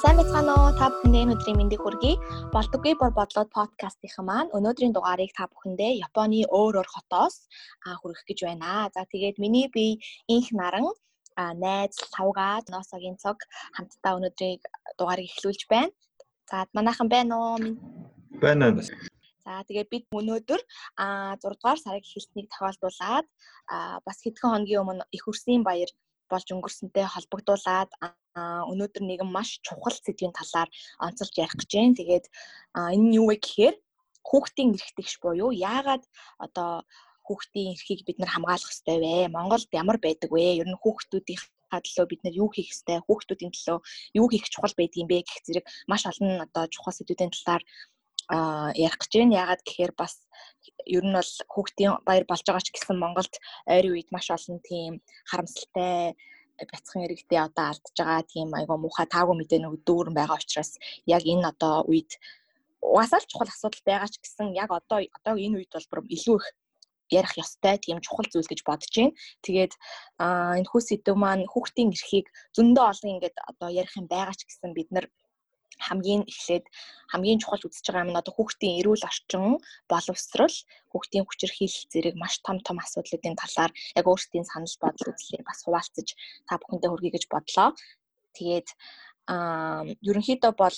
Сайн байцгаана уу? Та бүхэндээ энэ өдрийн мэндийг хүргэе. Болдоггүй бор бодлоод подкастынхан маань өнөөдрийн дугаарыг та бүхэндээ Японы өөр өөр хотоос хүргэх гэж байна. За тэгээд миний бие инх наран найз савгаад ноосогийн цог хамтдаа өнөөдрийг дугаарыг эхлүүлж байна. За манайхан байна уу? Байна. За тэгээд бид өнөөдөр а 6 дугаар сарын эхлэлтнийг тохиолдуулаад бас хэдхэн хоногийн өмнө их үрсийн баяр болж өнгөрсөнтэй холбогдуулаад өнөөдөр нэгэн маш чухал сэдвийн талаар онцолж ярих гэж байна. Тэгээд энэ нь юу вэ гэхээр хүүхдийн эрх тэгш буюу яагаад одоо хүүхдийн эрхийг бид нар хамгаалах ёстой вэ? Монголд ямар байдаг вэ? Ер нь хүүхдүүдийн хадлаа бид нар юу хийх ёстой? Хүүхдүүдийн төлөө юу хийх чухал байдгийг бэ гэх зэрэг маш олон одоо чухал сэдвүүдийн талаар а ярих гэж байна. Яагаад гэхээр бас ер нь бол хүүхдийн баяр болж байгаа ч гэсэн Монголд ойрын үед маш олон тийм харамсалтай бяцхан иргэдээ одоо алдж байгаа тийм айгаа муухай таагүй мэдээнүүд дүүрэн байгаа учраас яг энэ одоо үед угаасаа чухал асуудал байгаа ч гэсэн яг одоо одоо энэ үед бол бүр илүү их ярих ёстой тийм чухал зүйл гэж бодож байна. Тэгээд энэ хүү сэдв маань хүүхдийн эрхийг зөндөө олон ингээд одоо ярих юм байгаа ч гэсэн бид нар хамгийн эхлээд хамгийн чухал үзэж байгаа юм нь одоо хүүхдийн эрүүл орчин боловсрал хүүхдийн хүчирхийлэл зэрэг маш том том асуудлуудын талаар яг өөрсдийн санал бодол үзлээ бас хуваалцаж та бүхэндээ хүргэе гэж бодлоо. Тэгээд аа ерөнхийдөө бол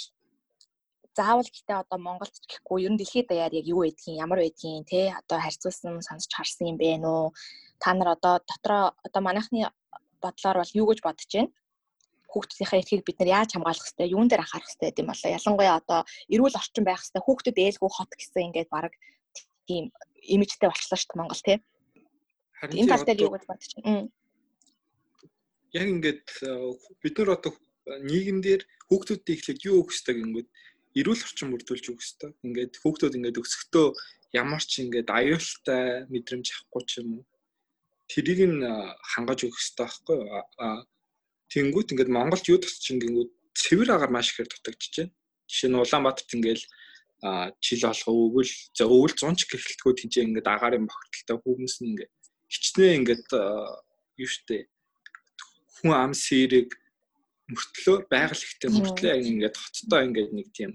заавал гэтээ одоо Монголд ч гэхгүй ер нь дэлхийд даяар яг юу байдгийг ямар байдгийг те одоо харьцуулсан сонсч харсан юм бэ нөө та нар одоо дотроо одоо манайхны бодлоор бол юу гэж бодож байна хүүхдүүдийнхээ эрхийг бид нар яаж хамгаалах хэвтэй, юун дээр анхаарах хэвтэй гэдэг юм болоо. Ялангуяа одоо эрүүл орчин байх хэвтэй хүүхдүүд ээлгүй хот гэсэн ингээд баг тийм имижтэй болчихлоо шүү дээ Монгол тий. Энэ тал дээр юу гэж бодож байна? Яг ингээд бид нар одоо нийгэмдэр хүүхдүүдтэй ихлээд юу өгөх хэвтэй гингүүд эрүүл орчин бүрдүүлж өгөх хэвтэй. Ингээд хүүхдүүд ингээд өсөхдөө ямар ч ингээд аюултай мэдрэмж авахгүй ч юм уу тэрийг нь хангаж өгөх хэрэгтэй байхгүй юу? Тэнгүүт ингээд Монголд юу тусч ингэнгүүд цэвэр агаар маш ихээр дутагдчихэж байна. Жишээ нь Улаанбаатарт ингээд а жил болго өвөл за өвөл 100 ч гэхэлтгүүд тийж ингээд агаарын бохирдолтой хүмүүс нь ингээд хичнээн ингээд юу штэ хүн ам сэрэг мөртлөө байгаль ихтэй мөртлөө ингээд хоттой ингээд нэг тийм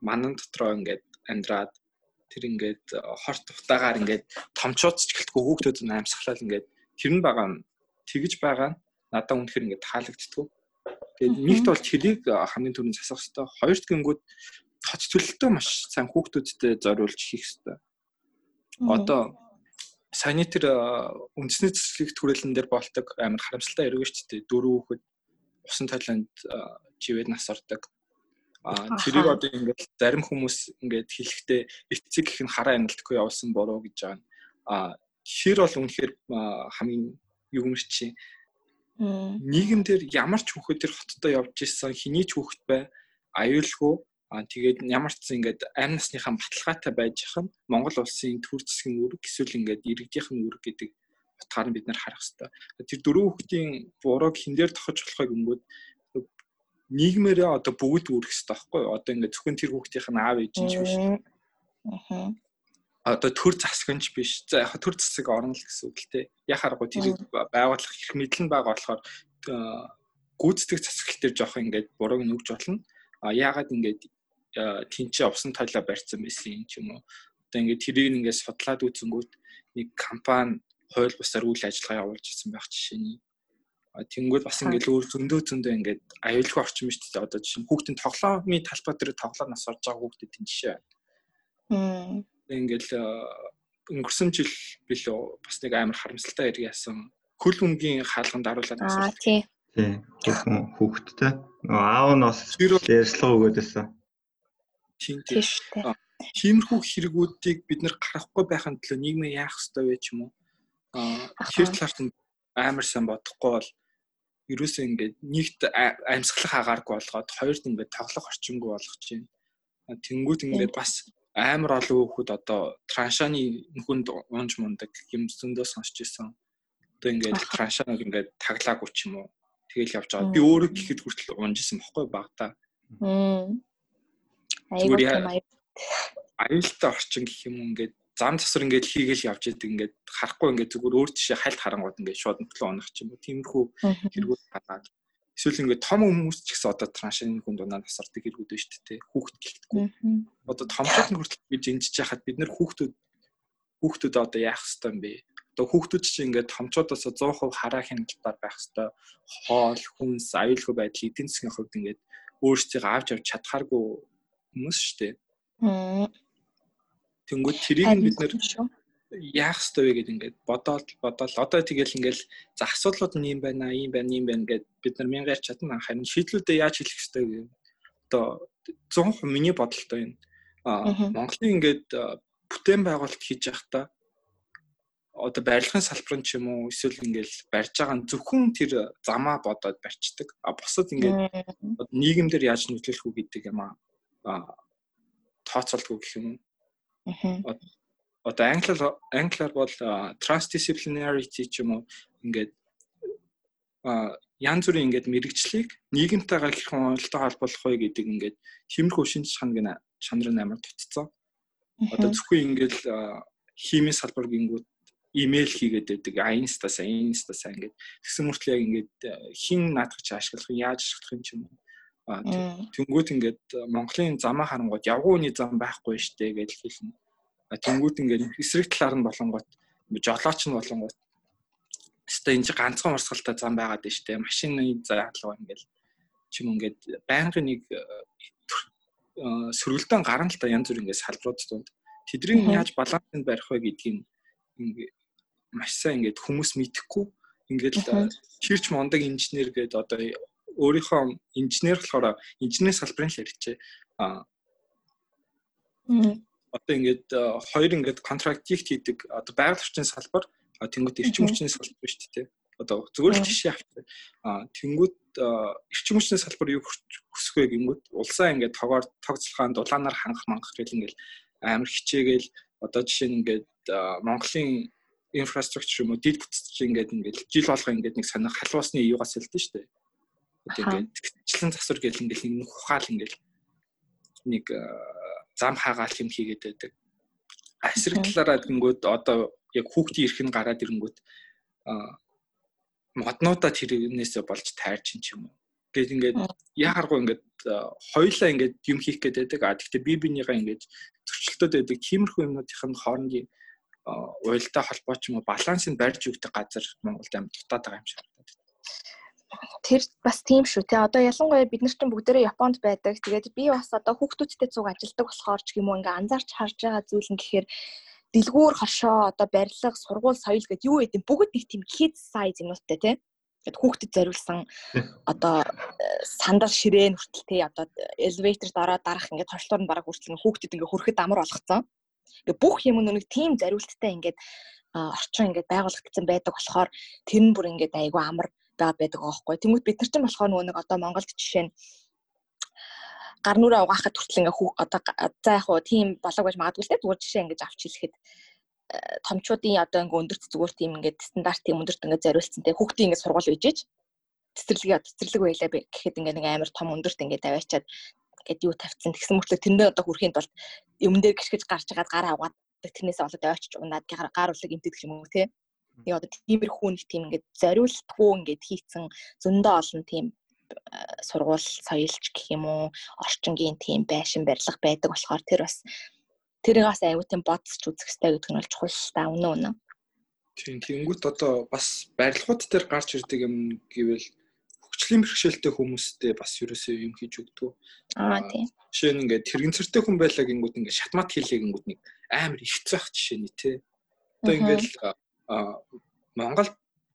манан дотроо ингээд амьдраад тэр ингээд хорт утаагаар ингээд томчууд ч гэлтгүй хүүхдүүд нь амьсгалал ингээд тэр нь байгаа нь тэгж байгаа нь надад үнэхээр ингээд таалагддаг. Тэгээд нэгт бол тэрийг хамгийн түрүүнд засах хэрэгтэй. Хоёрт гингүүд тоц төлөлтөө маш сайн хүүхдүүдтэй зориулж хийх хэрэгтэй. Одоо саяны тэр үндэсний цэцэрлэг түрээлэн дээр болдог амар харамсалтай эргэж дээ дөрөв хүүхэд усан талент живэд нас ордог. А тэрийг одоо ингээд зарим хүмүүс ингээд хэлэхдээ эцэг гэх нь хараа амилтгүй явуулсан буруу гэж байгаа. А хэр бол үнэхээр хамгийн чи нийгэм дээр ямар ч хүүхэд тэр хоттой явж исэн хэний ч хүүхэд бай аюулгүй аа тэгээд ямар ч зэн ингээд амь насныхаа баталгаатай байж хахын Монгол улсын төр засгийн үүрэг эсвэл ингээд иргэдийнхэн үүрэг гэдэг утгаар нь бид нар харах хэрэгтэй. Тэр дөрөв хүүхдийн бурууг хин дээр тохиж болохыг өнгөд нийгмээрээ одоо бүгд үүрэх хэрэгтэй байхгүй юу? Одоо ингээд зөвхөн тэр хүүхдийнх нь аав ээж нь биш. Аа одоо төр засагч биш. За яг төр засаг орно л гэсэн үг л те. Яхааргүй тэрийг байгуулах их мэдлэн байгаа болохоор гүйцэтгэх засаглал дээр жоох ингээд бурууг нүгж болно. А яагаад ингээд тэнцээ овсон тойлоо барьсан байсан юм ч юм уу. Одоо ингээд тэрийг ингээд судлаад үзэнгүүт нэг компани хууль бусаар үйл ажиллагаа явуулж ирсэн байх жишээний тэнгүүд бас ингээд өөр зөндөө зөндөө ингээд аюулгүй орчим шүү дээ. Одоо жишээ нь хүүхдийн тоглоомын талбай дээр тоглоо нас орж байгаа хүүхдүүдийн жишээ байна ингээл өнгөрсөн жил билүү бас нэг амар харамсалтай хэрэг яасан. Хөл өмгийн хаалганд даруулаад асуусан. Аа тий. Тий. Хүүхэн хүүхэдтэй. Аав нь бас ярьслага өгөөд байсан. Тийм тийм. Тиймэрхүү хэрэгүүдийг бид нэр гарахгүй байхын төлөө нийгмээ яах ёстой вэ ч юм уу? Аа хэр талаарт амар сайн бодохгүй бол ерөөсөө ингээд нэгт амьсгалах агааргүй болгоод хоёрт ингээд тоглох орчингүй болгож байна. Тэнгүүд ингээд бас амар олон хүүхэд одоо траншаны нөхөнд унж мундаг юм зөндөө сонсч ирсэн. Одоо ингээд траншаныг ингээд таглаагүй ч юм уу. Тэгэл явж байгаа. Би өөрөө гэхэд хүртэл унжсэн бохгүй багтаа. Айгуу аюултай орчин гэх юм ингээд зам засвар ингээд хийгээл явж идэг ингээд харахгүй ингээд зүгээр өөр тийшээ хальт харангууд ингээд шууд нөтлөө унах ч юм уу. Тиймэрхүү хэрэгүүд гараад эсвэл ингээд том хүмүүс ч гэсэн одоо траншны хүн дунаа насардаг хэрэгүүд байна шүү дээ. Хүүхд гэлтгүй. Одоо томчууд нь хүртэл гэж инжиж яхад бид нэр хүүхдүүд хүүхдүүд одоо яах хэвээр юм бэ? Одоо хүүхдүүд чинь ингээд томчуудаас 100% хараа хяналтаар байх хэвээр хоол, хүнс, аюулгүй байдал эдийн засгийн хувьд ингээд өөрсдийг авч авч чадхааргүй хүмүүс шүү дээ. Тэнгүүд тэрийг бид нэр яах ёстой вэ гэдээ ингээд бодоод бодоод одоо тэгэл ингээл за асуудлууд нь юм байна ийм байна ийм байна гэд бид нар мянга ярьж чадна. Харин шийдлүүдээ яаж хэлэх ёстой вэ? Одоо 100% миний бодолтой энэ. Монголын ингээд бүтээн байгуулалт хийж явахдаа одоо барилгын салбарын ч юм уу эсвэл ингээл барьж байгаа нь зөвхөн тэр замаа бодоод барьцдаг а бусад ингээд нийгэмдэр яаж нөлөөлөх үү гэдэг юм а тооцоолдгүй гэх юм уу одоо англиар англиар бол transdisciplinarity ч юм уу ингээд а янз бүрийн ингээд мэрэгчлийг нийгэмтэйгээ хэрхэн онолтой холбоох вэ гэдэг ингээд тиймэрхүү шинж чанар чанар амар тутцсан. Одоо зөвхөн ингээд химийн салбар гингүүд имэйл хийгээд байдаг айнстасаа инстасаа ингээд тэгсэн мөртлөө яг ингээд хин наадах чи ашиглах яаж ашиглах юм ч юм уу. Тэнгүүт ингээд Монголын замаа харангууд явгууны зам байхгүй штэ гэж хэлнэ. Тэнгүүд ингээд эсрэг талаар нь болонгот жолооч нь болонгот өстой энэ ганцхан урсгалтай зам байгаад байна шүү дээ. Машины заалгаа ингээд чим ингээд байнгын нэг э, сөргөлдөн гарна л та янз бүр ингээд салбарууд тунд. Тэдрийг яаж балансыг барих вэ гэдгийг ингээд маш сайн ингээд хүмүүс мэдэхгүй ингээд чирч мондаг инженер гэдэг одоо өөрийнхөө инженер болохоор инженерийн салбарын л хэрэгчээ. Одоо ингээд э, хоёр ингээд контрактикт хийдэг одоо байгаль орчны салбар тэнгууд эрчим хүчний салбар шүү дээ. Одоо зүгээр л жишээ авчих. А тэнгууд э, эрчим хүчний салбар юу хүсэх вэ гингүүд улсаа ингээд тоогоор тогцлохаан дулаанаар хангах мангах гэл ингээд амар хичээгээл одоо жишээ нь ингээд э, Монголын инфраструктур юм уу дид бүтцч ингээд ингээд жил болго ингээд нэг сонир халуусны юугаас хэлдэж шүү дээ. Одоо ингээд тэгчлэн засвар гэл ингээд нэг ухаал ингээд нэг зам хаагаал юм хийгээд байдаг. Эсрэг талаараа гингүүд одоо яг хүүхдийн эрх нь гараад ирэнгүүт моднуудаа тэрнээсээ болж тайрч юм уу. Гэт ингээд яхааргүй ингээд хоёлаа ингээд юм хийх гээд байдаг. А тэгвэл би бинийгаа ингээд зөрчилдөд байдаг. Тиймэрхүү юмнуудын хоорондын уялдаа холбоо ч юм уу балансыг барьж өгдөг газар Монголд амар дутаад байгаа юм шиг байна тэр бас тийм шүү те одоо ялангуяа бид нар чинь бүгдээрээ Японд байдаг. Тэгээд би бас одоо хүүхдүүдтэй цуг ажилдаг болохоор ч юм уу ингээ анзаарч харж байгаа зүйл нь гэхээр дэлгүүр хошоо одоо барилга сургууль соёл гэдэг юу гэдэг бүгд нэг тийм хэд сайз юмнуудтай те гэд хүүхдэд зориулсан одоо сандал ширээн хүртэл те одоо элеватор дараа дарах ингээд хоршлуур нь бараг хүртэл хүүхдэд ингээд хөрөхөд амар болгоцсон. Ингээ бүх юм нэг тийм зориулттай ингээд орчин ингээд байгуулагдсан байдаг болохоор тэр нь бүр ингээд айгүй амар байгаа байдаг аахгүй. Тэнгүүт бид нар ч болохоор нөгөө нэг одоо Монголд жишээ нь гар нүрээ угаахад хүртэл ингээ одоо за яг хуу тийм болоог байж магадгүй л те. Зүгээр жишээ ингэж авч хэлэхэд э, томчуудын одоо ингээ өндөрт зүгээр тийм ингээ стандарт тийм өндөрт ингээ зориулсан те. Хүүхдийн ингээ сургууль үйжээж цэцэрлэг цэцэрлэг байлаа гэхэд ингээ нэг амар том өндөрт ингээ тавиачаад гэд юу тавьсан тэгсэн мөртлөө тэрэндээ одоо хүрхийн тулд юм дээр гიშгэж гарч байгаа гар аваад тэрнээсээ болоод ойчж унаад гар улаг имтэдэг юм уу те Тэгээ одоо тиймэрхүү нэг тийм ингээд зориултгүй ингээд хийцэн зөндөө олон тийм э, сургууль соёлч гэх юм уу орчингийн тийм байшин барилга байдаг болохоор тэр бас тэрийг бас аюу тийм бодсч үзэх хэрэгтэй гэдэг нь бол чухал та үнэ үнэ. Тийм тэгэнгүүт одоо бас барилгууд дээр гарч ирдэг юм гэвэл хөгжлийн бэрхшээлтэй хүмүүстэй бас ерөөсөө юм хийж өгдөг. Аа тийм. Жишээ нь ингээд тэрэгцэртэй хүн байлаа гингүүд ингээд шатмат хийлээ гингүүд нэг амар их цах жишээ нь тий. Одоо ингээд Монгол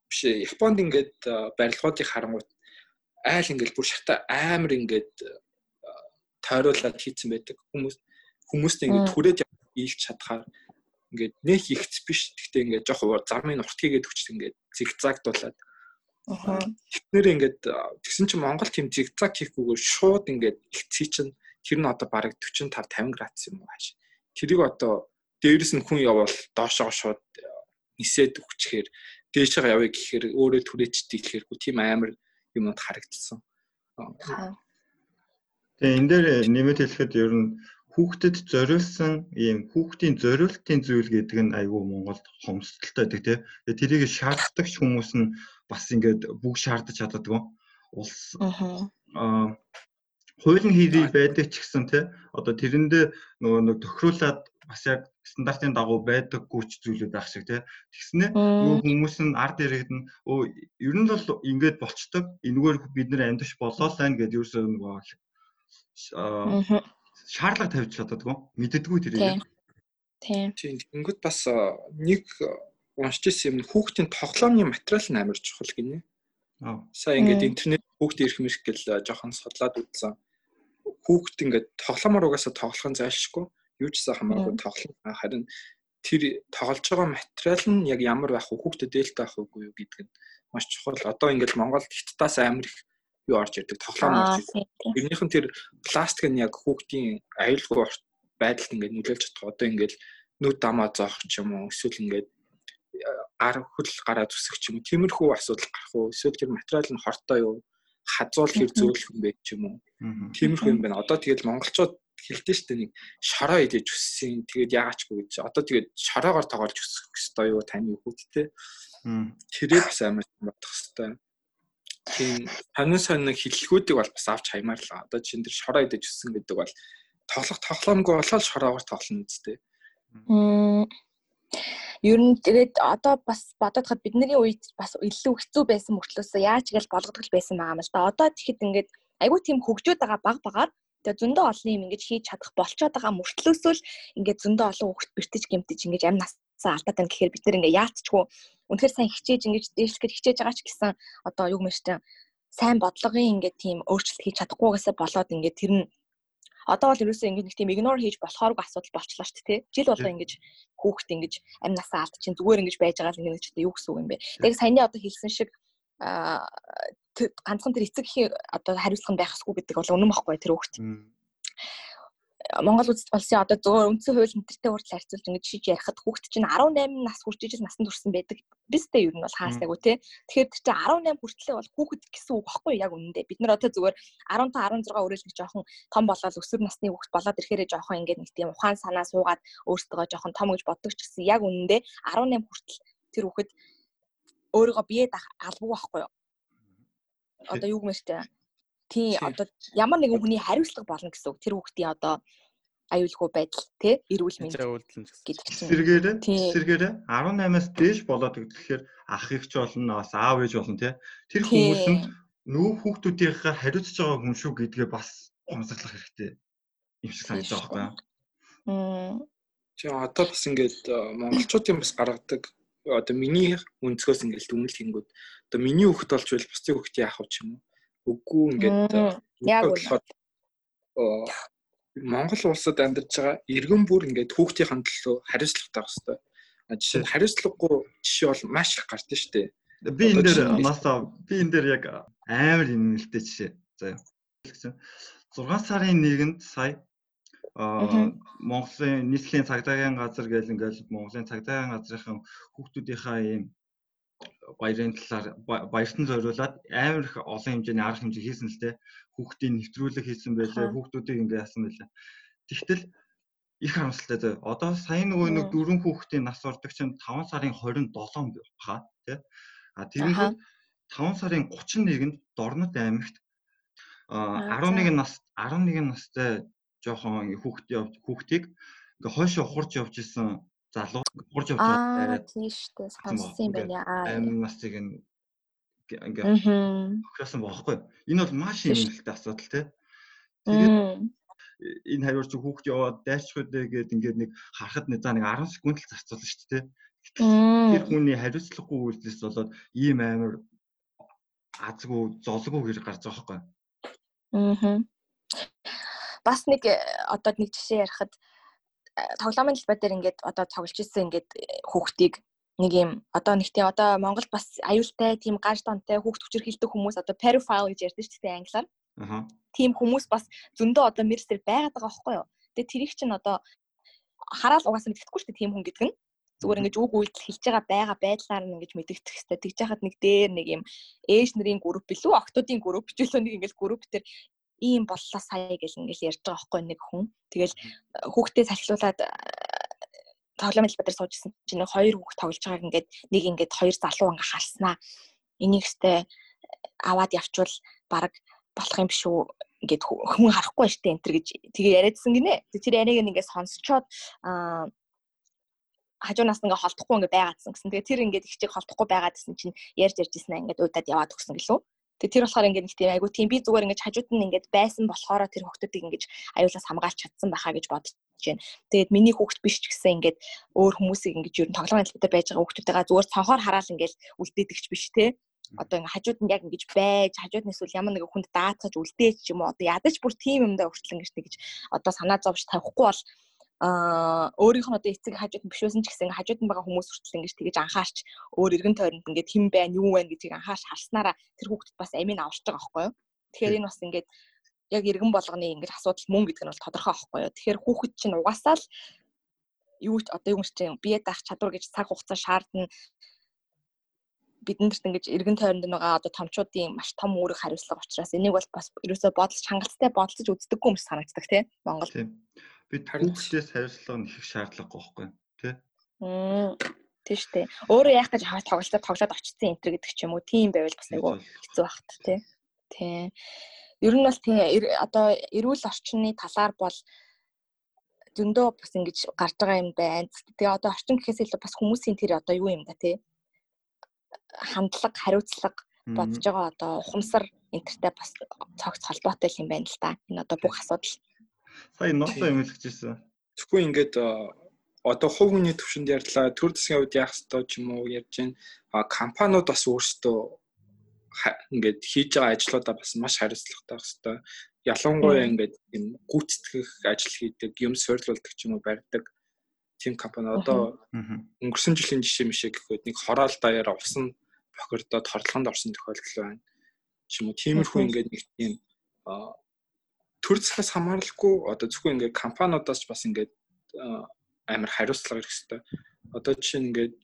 биш Японд ингээд барилгуудыг харангуут айл ингээд бүр шата амар ингээд тойруулаад хийцэн байдаг. Хүмүүс хүмүүст ингээд түрээд ийлч чадхаар ингээд нэг ихц биш. Гэхдээ ингээд жоох замын урт хийгээд өчт ингээд зигзагдуулаад. Тэгэхээр ингээд тэгсэн чинь Монгол тийм зигзаг хийхгүйгээр шууд ингээд ихцээ чинь тэр нь одоо бараг 45 50 градус юм уу хааш. Тэрийг одоо дээрэс нь хүн явбал доошоо шууд нисээд өгчихээр дээшээ явъя гэхээр өөрөө түрээчтэй гэхэргүй тийм амар юмуд харагдсан. Тэгээ энэ дээр нэмэт хэлэхэд ер нь хүүхдэд зориулсан ийм хүүхдийн зориултын зүйл гэдэг нь айгүй Монголд хомсдолтой байдаг тийм. Тэгээ тэрийг шаарддаг хүмүүс нь бас ингээд бүгд шаардаж чаддаггүй. улс аа хуулийн хэрэг байдаг ч гэсэн те одоо тэрэндээ нөгөө нэг тохируулаад бас яг стандартын дагуу байдаггүй ч зүйлүүд байх шиг те. Тэгснэ юу хүмүүс нь ард иргэд нь өө ер нь бол ингэж болцдог энэгээр бид нэр амьдч болоо л байна гэдээ ерөөсөө нөгөө шаардлага тавьж чаддаггүй мэддэггүй тэрийг тийм тийм тэгэнгүүт бас нэг уншиж ирсэн юм хүүхдийн тоглоомны материал нь амар чухал гинэ. Аа сая ингээд интернет хүүхд ирэх мэрх гэл жоохон судлаад үзсэн. Хүүхд ингээд тоглоомоор угаасаа тоглох нь зайлшгүй юу ч гэсэн хамаагүй тоглоно харин тэр тоглож байгаа материал нь яг ямар байх вэ? Хүүхдэд дээлтэй байх үгүй юу гэдэг нь. Маш чухал. Одоо ингээд Монголд хиттаас амар их юу орж ирдэг? Тоглоом орж ирдэг. Тэрнийх нь тэр пластик нь яг хүүхдийн аюулгүй байдалд ингээд нөлөөлж чадах. Одоо ингээд нүд дамаа зоох ч юм уу эсвэл ингээд гар хөл гараа зүсэх ч юм уу тиймэрхүү асуудал гарах уу? Эсвэл тэр материал нь хортой юу? Хазуул хэр зөөлөх юм бэ ч юм уу? Тиймэрхүү юм байна. Одоо тэгэл монголчууд хэлдэж штэ нэг шороо идэж өссөн. Тэгээд яагаачгүй гэж. Одоо тэгээд шороогоор тоглож өсөх ёстой юу таны хүүхдтэй тэрээ бас амар бодох хэвээр тийм. Танин сонь нэг хиллгүүдийг бол бас авч хаймаар л одоо чинь тэр шороо идэж өссөн гэдэг бол тоглох тоглоомгүй болоод шороогоор тоглоно үстэй Ер нь тэгээд одоо бас бодоход бидний үед бас илүү хэцүү байсан мөртлөөс яаж гэж болгодог байсан байгаа юм л да. Одоо тэгэхэд ингээд айгүй тийм хөгжөөд байгаа баг багаар тэгээ зөндөө олон юм ингэж хийж чадах болцоод байгаа мөртлөөсөө л ингээд зөндөө олон хөгт бэртэж гэмтэж ингэж амь насаа алдаад байна гэхээр бид нэр ингээ яалтчгүй үнэхээр сайн хичээж ингэж дээшлэхэд хичээж байгаа ч гэсэн одоо юу мэрчтэй сайн бодлогын ингээд тийм өөрчлөлт хийж чадахгүйгээсээ болоод ингээд тэр нь одоо бол ерөөсөө ингэ нэг тийм ignore хийж болохооргүй асуудал болчлоо шүү дээ. Жил болго ингэж хүүхэд ингэж амь насаа алд чинь зүгээр ингэж байж байгаа л ингэ ч юу гэсэн үг юм бэ. Тэгээд саяны одоо хэлсэн шиг ганцхан тэр эцэг эхийн одоо хариуцлага байх хэсгүй гэдэг бол үнэн бохгүй тэр хүүхэд. Монгол улсын одоо зөвхөн үндсэн хууль мэдэртэй хүртэл харьцуулж ингэж шиж ярихад хүүхэд чинь 18 нас хүрч ижил насанд хүрсэн байдаг. Бистэй ер нь бол хаасаагүй тий. Тэгэхээр тэр чинь 18 хүртлээ бол хүүхэд гэсэн үг багхгүй яг үнэндээ. Бид нар одоо зүгээр 15 16 өрөөл нэг жоохон том болоод өсвөр насны хүүхэд болоод ирэхээрээ жоохон ингээд нэг тийм ухаан санаа суугаад өөртөө жоохон том гэж боддог ч гэсэн яг үнэндээ 18 хүртэл тэр хүүхэд өөрийгөө биед албаг байхгүй юу? Одоо юу гэмэжтэй тий одоо ямар нэгэн хүний хариуцлага болно гэсэн үг. Тэр хүүхдийн одоо аюулгүй байдал тий? Эрүүл мэнд гэдэг чинь. Сэргээрээ сэргээрээ 18-аас дээш болоод тэгэхээр ах ихч болно, бас аав ээж болно тий. Тэр хүмүүс нь нүү хүүхдүүдийнхээ хариуцж байгаа хүн шүү гэдгээ бас гомсоглох хэрэгтэй. Юм шиг санагдаж байгаа байхгүй юу? Чи одоо бас ингээд э, монголчуудын бас гаргадаг одоо миний өнцгөөс ингээд дүнэлт хийнгүүд одоо миний хүүхд болж байл бусдын хүүхд яах вэ юм уу? Үгүй ингээд яг болохоор Монгол улсад амьдарч байгаа иргэн бүр ингээд хүүхдийн төлөө хариуцлагатай байх хэрэгтэй. А жишээ нь хариуцлагагүй жишээ бол маш их гардаг шүү дээ. Би энэ дээр насаа би энэ дээр яг амар нэмэлттэй жишээ. За юу. 6 сарын 1-нд сая Монголын нийслэлийн цагдаагийн газар гэл ингээл Монголын цагдаагийн газрынхан хүүхдүүдийнхаа ийм баярын талаар баяртан зориулаад амар их олон хэмжээний арга хэмжээ хийсэн л те. Хүүхдийн нэвтрүүлэг хийсэн байлаа хүүхдүүдийг ингээ яасан байлаа тэгтэл их харамсалтай зөө одоо сая нөгөө нэг дөрвөн хүүхдийн нас ордог чинь 5 сарын 27 баха те. А тэрнээ 5 сарын 31-нд Дорнод аймагт 11 нас 11 настай жоохон хүүхд хүүхдийг ингээ хойшоо ухарч явж исэн залуу хурж явж байгаа тийм шүү дээ. сонссон юм байна. Амин насыг ингээд өгсөн бохоггүй энэ бол маш нэмэлттэй асуудал тий тэгээд энэ хавьар чи хүүхд яваад дайрчих үдэ гээд ингээд нэг харахад нэг за нэг 10 секунд л зарцуулна шүү дээ тэр хүний хариуцлагагүй үйлдэлс болоод ийм амар азгүй золгүй гэж гарч байгаа байхгүй. Аа бас нэг э, одоо нэг жишээ ярихад тоглоомын талбай дээр ингээд одоо тоглож ирсэн ингээд хүүхдийг нэг юм одоо нэг тийм одоо Монгол бас аюултай тийм гаж донтой хүүхд хүчээр хилдэг хүмүүс одоо pedophile гэж ярьдаг шүү дээ англиар. Аа. Тийм хүмүүс бас зөндөө одоо мэрсээр байгаад байгаа байхгүй юу? Тэгээ тэрийг чинь одоо хараал угаасаа мэддэхгүй шүү дээ тийм хүн гэдэг нь. Зүгээр ингэж үг үйлдэл хэлж байгаа байгаа байдлаар нь ингэж мэдэгдэх хэрэгтэй. Тэгж яхад нэг дээр нэг юм ээж нарын групп билүү, октодын групп ч үлээ нэг ингэж групп төр ийм боллоо сая гэл ингээл ярьж байгаа байхгүй нэг хүн. Тэгэл хүүхдээ салхилуулаад тоглоом хэлбэр суужсэн чинь нэг хоёр хүүхд тоглож байгааг ингээд нэг ингээд хоёр залуу ингээ халснаа. Энийг өстэй аваад явчвал баг болох юм биш үү ингээд хүн харахгүй штэ энэ төр гэж тэгээ яриадсан гинэ. Тэр яриаг ингээд сонсчоод аа хажуунаас ингээ холдохгүй ингээ байгаадсан гэсэн. Тэгээ тэр ингээд их чиг холдохгүй байгаадсэн чинь ярьж ярьжсэн ингээд удаад яваад өгсөн гэлөө. Тэгээ тэр болохоор ингээд нэг тийм айгу тийм би зүгээр ингээд хажууд нь ингээд байсан болохоор тэр хүүхдүүдийг ингээд аюулаас хамгаалж чадсан байхаа гэж бодож байна. Тэгээд миний хүүхд биш ч гэсэн ингээд өөр хүмүүсийг ингээд ер нь тоглоомын хэлбэрээр байж байгаа хүүхдүүдтэйгээ зүгээр цонхоор хараад ингээд үлдээдэг ч биш те одоо ингээ хажууд нь яг ингэж байж хажууд нь эсвэл ямар нэг хүнд даатгаж үлдээч юм уу одоо ядаж бүр тийм юмдаа хүртэл ингэж тэгж одоо санаа зовж тавихгүй бол аа өөрийнх нь одоо эцэг хажууд нь бишөөсөн ч гэсэн хажууд нь байгаа хүмүүс хүртэл ингэж тэгэж анхаарч өөр эргэн тойронд ингээд хэн байна юу байна гэдгийг анхаарч харснараа тэр хүүхдэд бас амийн аварч байгаа байхгүй юу? Тэгэхээр энэ бас ингээд яг эргэн болгоны ингэж асуудал мөн гэдэг нь бол тодорхой байхгүй юу? Тэгэхээр хүүхэд чинь угаасаа л юу ч одоо юм чинь бие даах чадвар гэж цаг хугацаа шаардна. Биднэрт ингэж эргэн тойронд байгаа одоо томчуудын маш том үүрэг хариуцлага учраас энийг бол бас ерөөсөө бодолж хангалттай бодолж үздэггүй юм шиг санагддаг тийм Монгол. Тийм. Бид хүүхдээс хариуцлага нь их шаардлагагүй байхгүй тий. Тийм шүү дээ. Өөрөө яах гэж тоглолтоор тоглоод очсон энэ гэдэг ч юм уу тийм байвал бас айгүй хэцүү багт тий. Тийм. Ер нь бол тийм одоо эрүүл орчны талаар бол зөндөө бас ингэж гарч байгаа юм байна. Тэгээ одоо орчин гэхээс илүү бас хүмүүсийн тэр одоо юу юм да тий хандлага, хариуцлага бодож байгаа одоо ухамсар энтертэй бас цогц холбоотой юм байна л да. Энэ одоо бүх асуудал. Сая ноосоо юм хэлчихсэн. Тэгэхгүй ингээд одоо хувь хүний төвшөнд ярьлаа төр засгийн хувьд яах ёстой ч юм уу ярьж байна. А компаниуд бас өөрсдөө ингээд хийж байгаа ажлуудаа бас маш хариуцлагатай байх ёстой. Ялангуяа ингээд юм гүйцэтгэх ажил хийдэг, юм суйрлуулдаг ч юм уу барьдаг тийм компани одоо өнгөрсөн жилийн жишээ мишээ гэхэд нэг хороол даяараа усан бохирдоод хорлохонд орсон тохиолдол байна. Ч юм уу тиймэрхүү ингээд нэг тийм төр засгаас хамааралгүй одоо зөвхөн ингээд компаниудаас бас ингээд амар хариуцлага ирэх хэрэгтэй. Одоо жишээ нь ингээд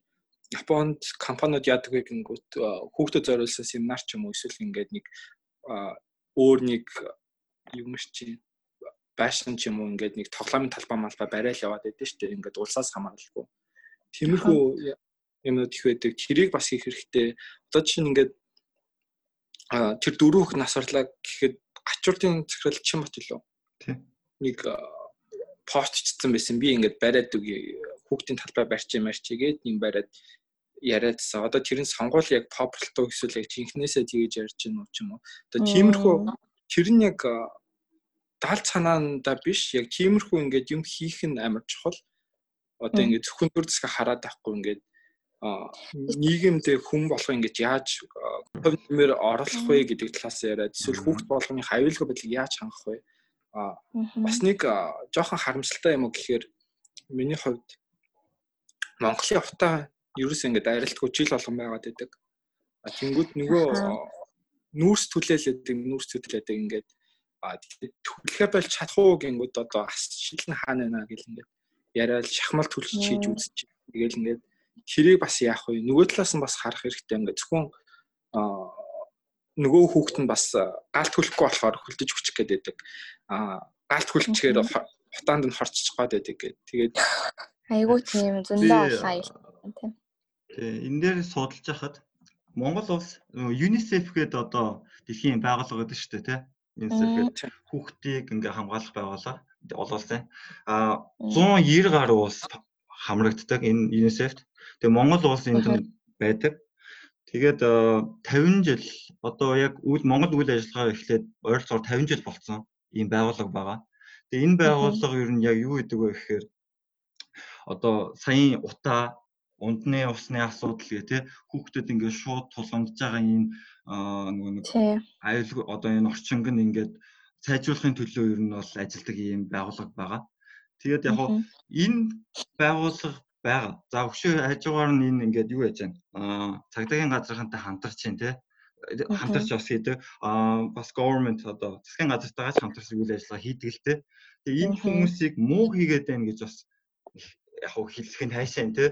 Японд компаниуд яадаг вэ гингүүт хүүхдэд зориулсан семинар ч юм уу эсвэл ингээд нэг өөр нэг юм чи байшин ч юм уу ингээд нэг тоглоомын талбай малбай барайл яваад байдсан шүү дээ. Ингээд улсаас хамааралгүй. Тиймэрхүү юмнууд их байдаг. Тэрийг бас хийх хэрэгтэй. Одоо чинь ингээд тэр дөрөвх насварлаа гэхэд гачуултын захирал чин бат илүү. Тийм. Нэг постчдсан байсан. Би ингээд бариад үгүй хүүхдийн талбай барьчих юм арчи гээд юм бариад яриадсан. Одоо тэр нь сонгуул яг попултуу эсвэл яг жинхнээсээ тгийж ярьж гин юм уу. Одоо тиймэрхүү тэр нь яг даалт санаанда биш яг тиймэрхүү ингээд юм хийх нь амар чухал. Одоо ингээд зөвхөн төр засга хараад байхгүй ингээд нийгэмд хүн болох ингээд яаж хувьмэр орлох вэ гэдэг талаас яриад эсвэл хүүхд болгоны аюулгүй байдлыг яаж хангах вэ? А бас нэг жоохон харамсалтай юм уу гэхээр миний хувьд Монголын утаа ерөөс ингээд арилтгүй жил болгон байгаад байдаг. А тэнгууд нөгөө нүүрс түлээлэдэг нүүрс түлээдэг ингээд төлөхө болж чадах уу гингүүд одоо шилэн хаана байна гэл ингээд яриад шахмал төлөж хийж үзчих. Тэгэл ингээд тэрийг бас яах вэ? Нөгөө талаас нь бас харах хэрэгтэй ингээд зөвхөн нөгөө хүүхэд нь бас галт хүлэхгүй болохоор хөлдөж хүчих гээд байдаг. Аа галт хүлчгээр хутаанд нь хорччих гоод байдаг гээд. Тэгээд айгуу тийм зөндөө хаял тийм. Тэгээ энэ дээр судалж хахад Монгол улс UNICEF гээд одоо дэлхийн байгууллага гэдэг шүү дээ тий UNICEF хүүхдийг ингээ хамгаалах байгууллага олуулсан. А 190 гаруй улс хамрагддаг энэ UNICEF-т. Тэгээ Монгол улс энд байдаг. Тэгээд 50 жил одоо яг үйл Монгол үйл ажиллагаа эхлээд ойролцоогоор 50 жил болцсон ийм байгууллага байгаа. Тэгээ энэ байгууллага ер нь яг юу гэдэг вэ гэхээр одоо саяын утаа ундны усны асуудал гэх тээ хүүхдүүд ингээд шууд тулгамдж байгаа энэ нөгөө нэг аюул одоо энэ орчинг нь ингээд сайжруулахын төлөө ер нь бол ажилдаг ийм байгууллага байгаа. Тэгээд яг энэ байгууллага байгаа. За өгшөө хажуугаар нь энэ ингээд юу яаж байна? Аа цагдаагийн газрынхантай хамтарч чинь тий хамтарч бас хийдэг. Аа бас government одоо засгийн газартайгаач хамтарч үйл ажиллагаа хийдэг л тий. Тэгээ энэ хүмүүсийг муу хийгээд байна гэж бас яг хэлэх нь хайшаа тий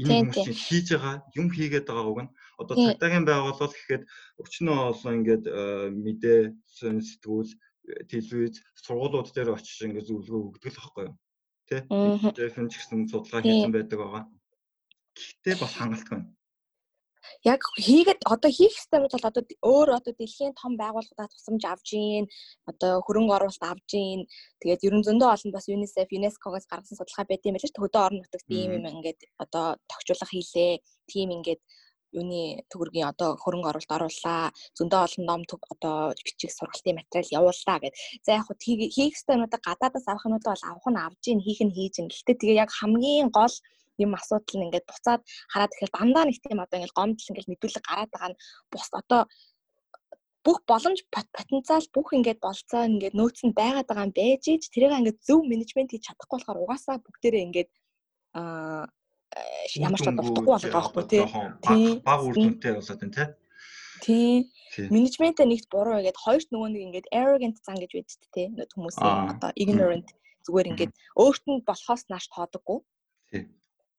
энэ хүмүүс хийж байгаа юм хийгээд байгаа үг нь одоо цагдаагийн байгууллага гэхэд өчнөө олон ингээд э, мэдээ сэтгүүл телевиз сургуулиуд дээр очиж ингээд зөвлөгөө өгдөг л байхгүй юу? Тий Дэфэн ч гэсэн судалгаа хийсэн байдаг байгаа. Гэхдээ бас хангалттай байна. Яг хийгээд одоо хийх хэрэгтэй бол одоо өөр одоо дэлхийн том байгууллагуудаа тусламж авж гин одоо хөрөнгө оруулалт авж гин тэгээд ерөн зөндөө олон бас UNICEF UNESCO-гоос гаргасан судалгаа байт юм шүү дээ. Хөдөө орон нутагт ийм юм ингээд одоо тогтчулах хийлээ. Тийм ингээд юуны төгрөгийн одоо хөрөнгө оруулалт оруулаа зөндөө олон ном одоо бичих сургалтын материал явууллаа гэд. За яг хөө хийх ёстой юмудаа гадаадаас авах юмудаа бол авах нь авж гин хийх нь хийж гин. Гэхдээ тэгээ яг хамгийн гол юм асуудал нь ингээд буцаад хараад ирэхэд дандаа нэг тийм одоо ингээд гомдол ингээд мэдүүлэг гараад байгаа нь бус одоо бүх боломж потенциал бүх ингээд болцоо ингээд нөөц нь байгаад байгаа юм байж ич тэрийг ингээд зөв менежмент хийж чадахгүй болохоор угаасаа бүгдээрээ ингээд аа ямар ч одоо утгагүй болоод байгаа хгүй тий. Баг үр дүнтэй болоод байна тий. Тий. Менежментээ нэгт буруу байгаад хоёрт нөгөө нэг ингээд arrogant зан гэж байдаг тий. Хүмүүсийн одоо ignorant зүгээр ингээд өөрт нь болохоос нааш тоодоггүй. Тий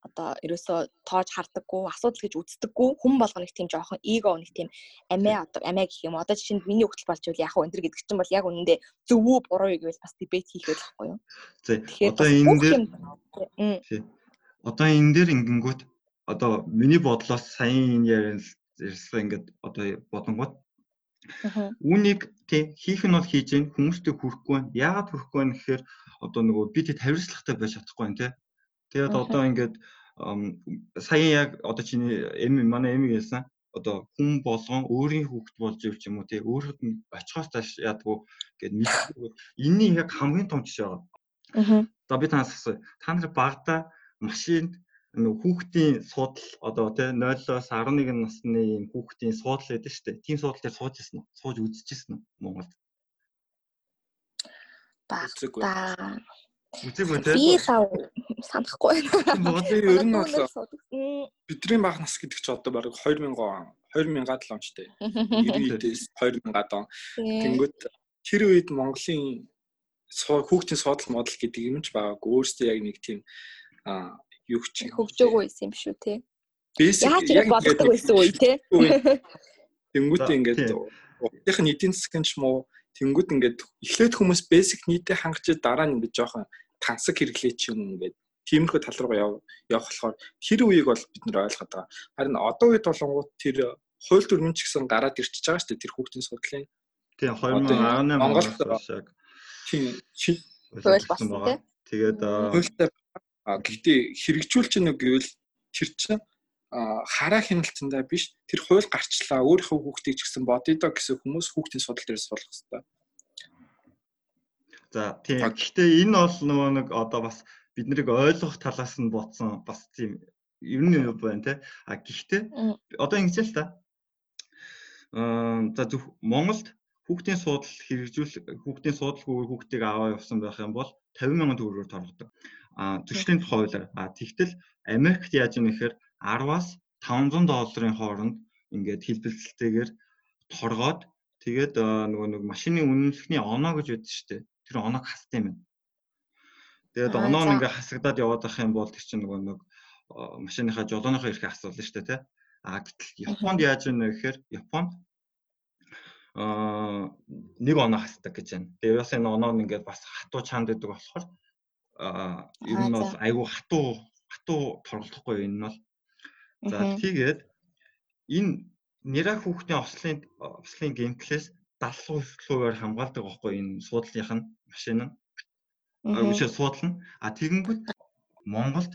одоо ерөөсөө тоож хардаггүй асуудал гэж үздэггүй хүн болгоно их тийм жоохон эго нэг тийм амиа одоо амиа гэх юм одоо жишээнд миний хөтөл болж ивэл яг энэ гэдэг чинь бол яг үнэндээ зөв үү буруу юу гэвэл бас дебет хийх байлгүй юу. Тэгэхээр одоо энэ дээр одоо энэ дээр ингэнгүүт одоо миний бодлоос саяын энэ ярьсан ингээд одоо бодонгууд Үүнийг тий хийх нь бол хийж гин хүмүүстэй хүрэхгүй байна. Яагаад хүрэхгүй байна гэхээр одоо нөгөө би тэд хариуцлагатай байж чадахгүй байна тий. Тэгээд одоо ингээд сая яг одоо чиний эм манай эми хэлсэн одоо хүн болгон өөрийн хүүхэд болж ив ч юм уу тий өөрөд нь очихоос тааш яадгүй гэд мэдгүй энэний яг хамгийн том жишээ байгаа. Аа. За би танаас асууя. Та нар багада машинд хүүхдийн суудал одоо тий 0-оос 11 насны юм хүүхдийн суудал байдаг шүү дээ. Тийм суудал дээр сууж ирсэн үү? Сууж үзчихсэн үү Монголд? Багада Үзээгүй те. Би сав санахгүй байна. Монголын ер нь бол бидний баг нас гэдэг чи одоо баг 2000 2000-ад л онцтой. 90-ээс 2000-ад он. Тэнгүүт тэр үед Монголын хүүхдийн суудал модал гэдэг юм ч байгаагүй. Өөрөөсөө яг нэг тийм а юу ч хөгжөөгөө байсан юм шүү те. Basic яг боддог байсан үе те. Тэнгүүт ингээд угтынх нь эдийн засгийн ч муу тэнгүүд ингээд эхлээд хүмүүс basic нийтэд хангаж дараа нь ингээд жоохон тансаг хэрэглээ ч юм ингээд тиймэрхүү тал руу явах болохоор тэр үеийг бол бид нэр ойлгоод байгаа. Харин одоо үед болонгууд тэр хууль дүрмэн ч гэсэн гараад ирчихэж байгаа шүү дээ тэр хүүхдийн судлалын. Тийм 2018 Монголд яг тийм хууль болсон тийм. Тэгээд хуультай гэхдээ хэрэгжүүлч нэг гэвэл тэр чинь хараа хяналтандаа биш тэр хууль гарчлаа өөрийнхөө хүүхдийг ч гэсэн бодъё доо гэсэн хүмүүс хүүхдийн судал дээрээс болох хэрэгтэй. За тийм. Гэхдээ энэ бол нөгөө нэг одоо бас бид нарыг ойлгох талаас нь ботсон бас тийм ер нь юу байна те. А гэхдээ одоо ингэж л та. Аа за зөв Монголд хүүхдийн суудал хэрэгжүүл хүүхдийн суудалгүй хүүхдийг аваа явсан байх юм бол 50 сая төгрөгөөр торгодог. А зөрчлийн хуулиар. А тэгтэл Америкт яаж юм гэхээр 10-аас 500 долларын хооронд ингээд хэлбэлцэлтэйгээр торгоод тэгээд нөгөө нэг машины үнэмлэхний оноо гэж байдаг шүү дээ тэр оноог хасдаг юм байна. Тэгээд оноо нь ингээ хасагдаад яваад байх юм бол тэр чинь нөгөө нэг машиныхаа жолооныхоо эрхээ асуулна шүү дээ тий. А гэтэл Японд яаж вэ гэхээр Японд аа нэг оноо хасдаг гэж байна. Тэгээд бас энэ оноо нь ингээд бас хатуу чанд гэдэг болохоор ер нь бол айгүй хатуу хатуу торгохдохгүй энэ нь бол. За тэгээд энэ нэраа хүүхдийн ослын ослын геймплээс 70%-аар хамгаалдаг байхгүй энэ суудлынх нь машин нь. Суудлал нь. А тэгэнгүүт Монголд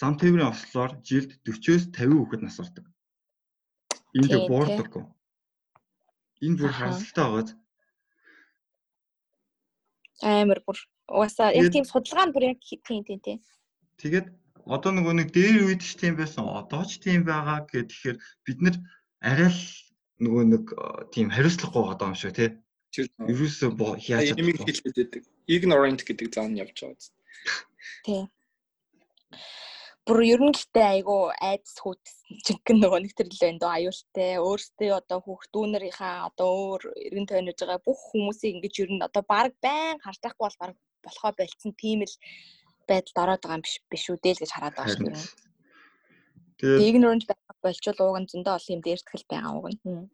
зам тээврийн ослоор жилд 40-оос 50 хүүхэд нас ордог. Энд дэ буурдаггүй. Энэ бүр харамсалтай байгааз. Амар бүр. Угаасаа яг тийм судалгаа нь бүр яг тийм тийм тийм. Тэгээд одоо нөгөө нэг дээр үед ч тийм байсан. Одоо ч тийм байгаа гэхээр бид нар арай л нөгөө нэг тийм хариуцлагагүй байгаа юм шиг тий. Ерөөсөө яаж ямиг хэлээд байдаг. Ignorant гэдэг зам нь явж байгаа. Тий. Бүр ер нь гэхдээ айгүй айдас хүүт жинхэнэ нөгөө нэг төр л байна доо аюултай. Өөртөө одоо хүүхдүүнэрийнхаа одоо өөр эргэн тойрнож байгаа бүх хүмүүсийг ингэж ер нь одоо баг байн харж тахгүй бол баг болохоо болцсон тийм л байдалд ороод байгаа юм биш биш үү дээ л гэж хараад байгаа шүү дээ. Тэгээд ignorant байх болчвол ууг нь зөндөө олон юм дээртгэл байгаа ууг нь.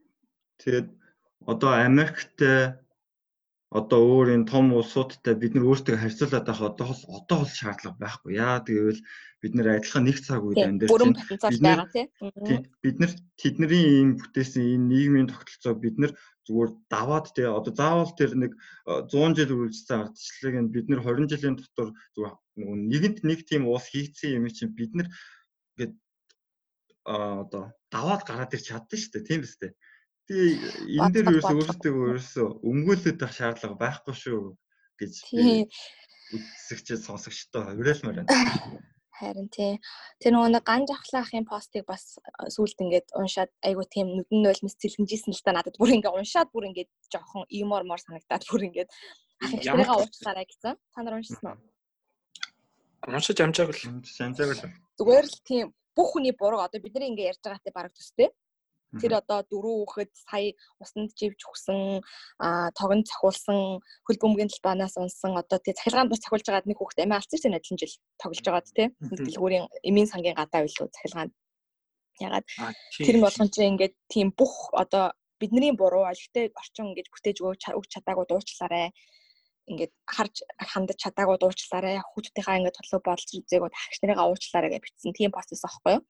Тэгээд одоо Америкт одоо өөр энэ том улсуудтай бид нар өөртөө харьцуулаад байх одоо бол одоо бол шаардлага байхгүй. Яа гэвэл бид нар адилхан нэг цаг үед амьдарч байгаа тийм. Бид нар тэдний ийм бүтээсэн энэ нийгмийн тогтолцоо бид нар зүгээр даваад тий одоо заавал тэр нэг 100 жил үргэлжлсэн ардчлалыг нь бид нар 20 жилийн дотор зүгээр нэгэнд нэг тийм уус хийцэн юм чинь бид нар ингээд одоо даваад гараад ирч чадсан шүү дээ тийм үстэй. Тэгээ энэ дээр ерөөсөө өөрсдөө ерөөсөө өмгөөлөд байх шаардлага байхгүй шүү гэж үзсэгчд сонсогчтой хувирлмаар байна. Харин тий. Тэр нөгөө нэг ган жахлаахын постыг бас сүулт ингээд уншаад айгу тийм нүдэн нулимс цэлгэнжсэн л та надад бүр ингээд уншаад бүр ингээд жоохон юмор мор санагдаад бүр ингээд ахихтайгаа уучлаарай гэсэн. Та нар уншсан уу? Уншиж амжаагүй л. Амжаагүй л. Зүгээр л тийм бүх хүний буруу одоо бидний ингээд ярьж байгаатай бараг төстэй. Тэр одоо дөрөв хүүхэд сая усанд живж өгсөн, а тогон цохиулсан, хөл бөмбөгийн талбаанаас унсан одоо тий цахилгаан бас цохиулж байгаад нэг хүүхэд амиа алдсан чинь адилхан жил тоглож байгаад тий. Дэлгүүрийн эмийн сангийн гадаа байлуу цахилгаан. Ягаад. Тэр нь болгон чинь ингээд тийм бүх одоо бидний буруу алигтэй орчин ингэж бүтээж өгч чадаагүй дуучлаарай ингээд харж хандаж чадаагүй дуучлаарай хүүхдүүдийнхаа ингээд толгой бодолж үзээгөө тагч нарыгаа уучлаарай гэж бичсэн. Тийм постс аахгүй юу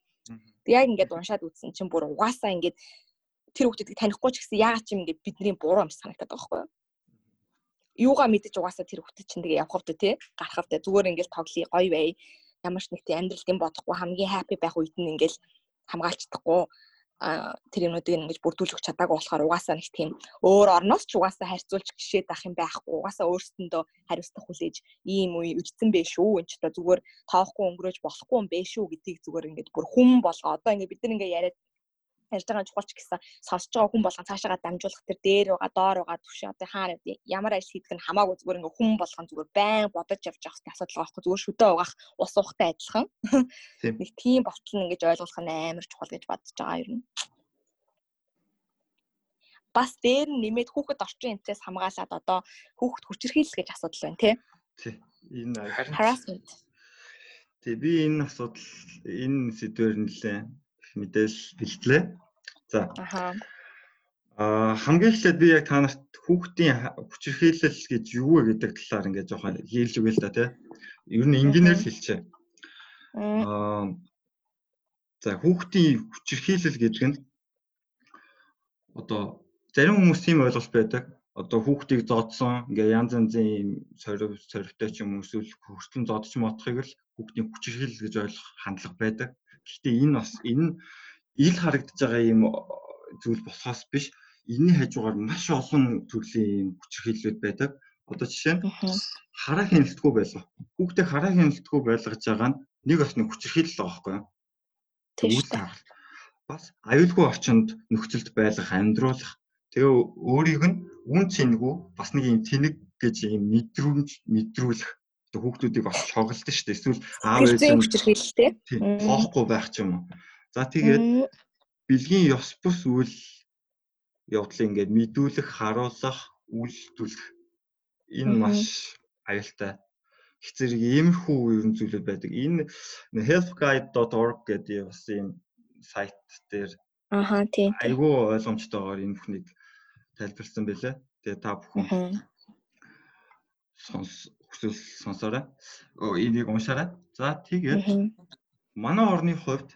яг ингээд уншаад үзсэн чинь бүр угаасаа ингээд тэр хүүхдүүдийг танихгүй ч гэсэн яагаад ч юм ингээд бидний буруу юм санагдаад байгаа байхгүй юу? Юугаа мэдэж угаасаа тэр хүүхдэд чинь тэгээ явах хэвдэ тий? Гарах хэвдэ зүгээр ингээд тоглоё гоё бай. Ямар ч нэг тий амьдралд юм бодохгүй хамгийн happy байх үед нь ингээд хамгаалцдаггүй тэр юмнуудыг ингэж бүрдүүлэх чадаагүй болохоор угаасаа нэг тийм өөр орноос ч угаасаа харьцуулж гişээд ах юм байхгүй. Угаасаа өөрсөндөө хариуцлага хүлээж ийм үе ирсэн бэ шүү. Энэ ч одоо зүгээр тоохгүй өнгөрөөж болохгүй юм бэ шүү гэдгийг зүгээр ингэж бүр хүм болгоо одоо ингэ бид нар ингэ яриад ярьж байгаа чухалч гэсэн сонсож байгаа хүн болгон цаашаагаа дамжуулах тэр дээр байгаа доор байгаа түвш одоо хаана ямар ажил хийдэг нь хамаагүй зүгээр ингээ хүн болгон зүгээр байн бодож явж явах хэрэгтэй асуудал байгаа байхгүй зүгээр шүдэ угаах ус уухтай адилхан. Нэг тийм болтол нь ингэж ойлгох нь амар чухал гэж бодож байгаа юм бас дээр нь нэмээд хүүхэд орчин энэс хамгаалаад одоо хүүхэд хүчирхийлэл гэж асуудал байна тий. Энэ harassment. Тий би энэ асуудал энэ сэдвэр нэлээ мэдээлэл бэлтлээ. За. Аа хамгийн эхлээд би яг та нарт хүүхдийн хүчирхийлэл гэж юу вэ гэдэг талаар ингээд жоохон хэлж өгье л да тий. Ер нь инженеэр л хэлчихэ. Аа за хүүхдийн хүчирхийлэл гэдэг нь одоо зарим хүмүүс тийм ойлголт байдаг. Одоо хүүхдийг зодсон ингээ янз янзын сорив соривтой ч юм эсвэл хөртлөн зодч модохыг л хүүхдийн хүчирхийлэл гэж ойлгох хандлага байдаг. Гэхдээ энэ бас энэ ил харагдаж байгаа юм зүйл босхоос биш энэний хажуугаар маш олон төрлийн юм хүчирхийллүүд байдаг. Одоо жишээ нь хараа хяналтгүй байлгаа. Хүүхдээ хараа хяналтгүй байлгаж байгаа нь нэг нэг хүчирхийлэл байгаа байхгүй юу? Тийм. Бас аюулгүй орчинд нөхцөлд байлгах, амьдруулах. Тэгээ өөрийг нь үн цэнгүй бас нэг юм тэнэг гэж юм мэдрүүлж мэдрүүлэх хүүхдүүдийг бас шоглолт шүү дээ. Эсвэл аав ээж нь хүчирхийлэлтэй. Тоохгүй байх ч юм уу. За тэгээд бэлгийн ёс бус үйл явдлыг ингээд мэдүүлэх, харуулах, үйлдвэрлэх энэ маш аюултай их зэрэг иймэрхүү ерөн зүйлүүд байдаг. Энэ healthguide.org гэдэг бас ийм сайт дээр Аха тийм. Айгүй ойлгомжтойгоор энэ бүхнийг тайлбарлсан байлээ. Тэгээ та бүхэн сонс хүсвэл сонсоорой. Энийг уншаарай. За тэгээд манай орны хувьд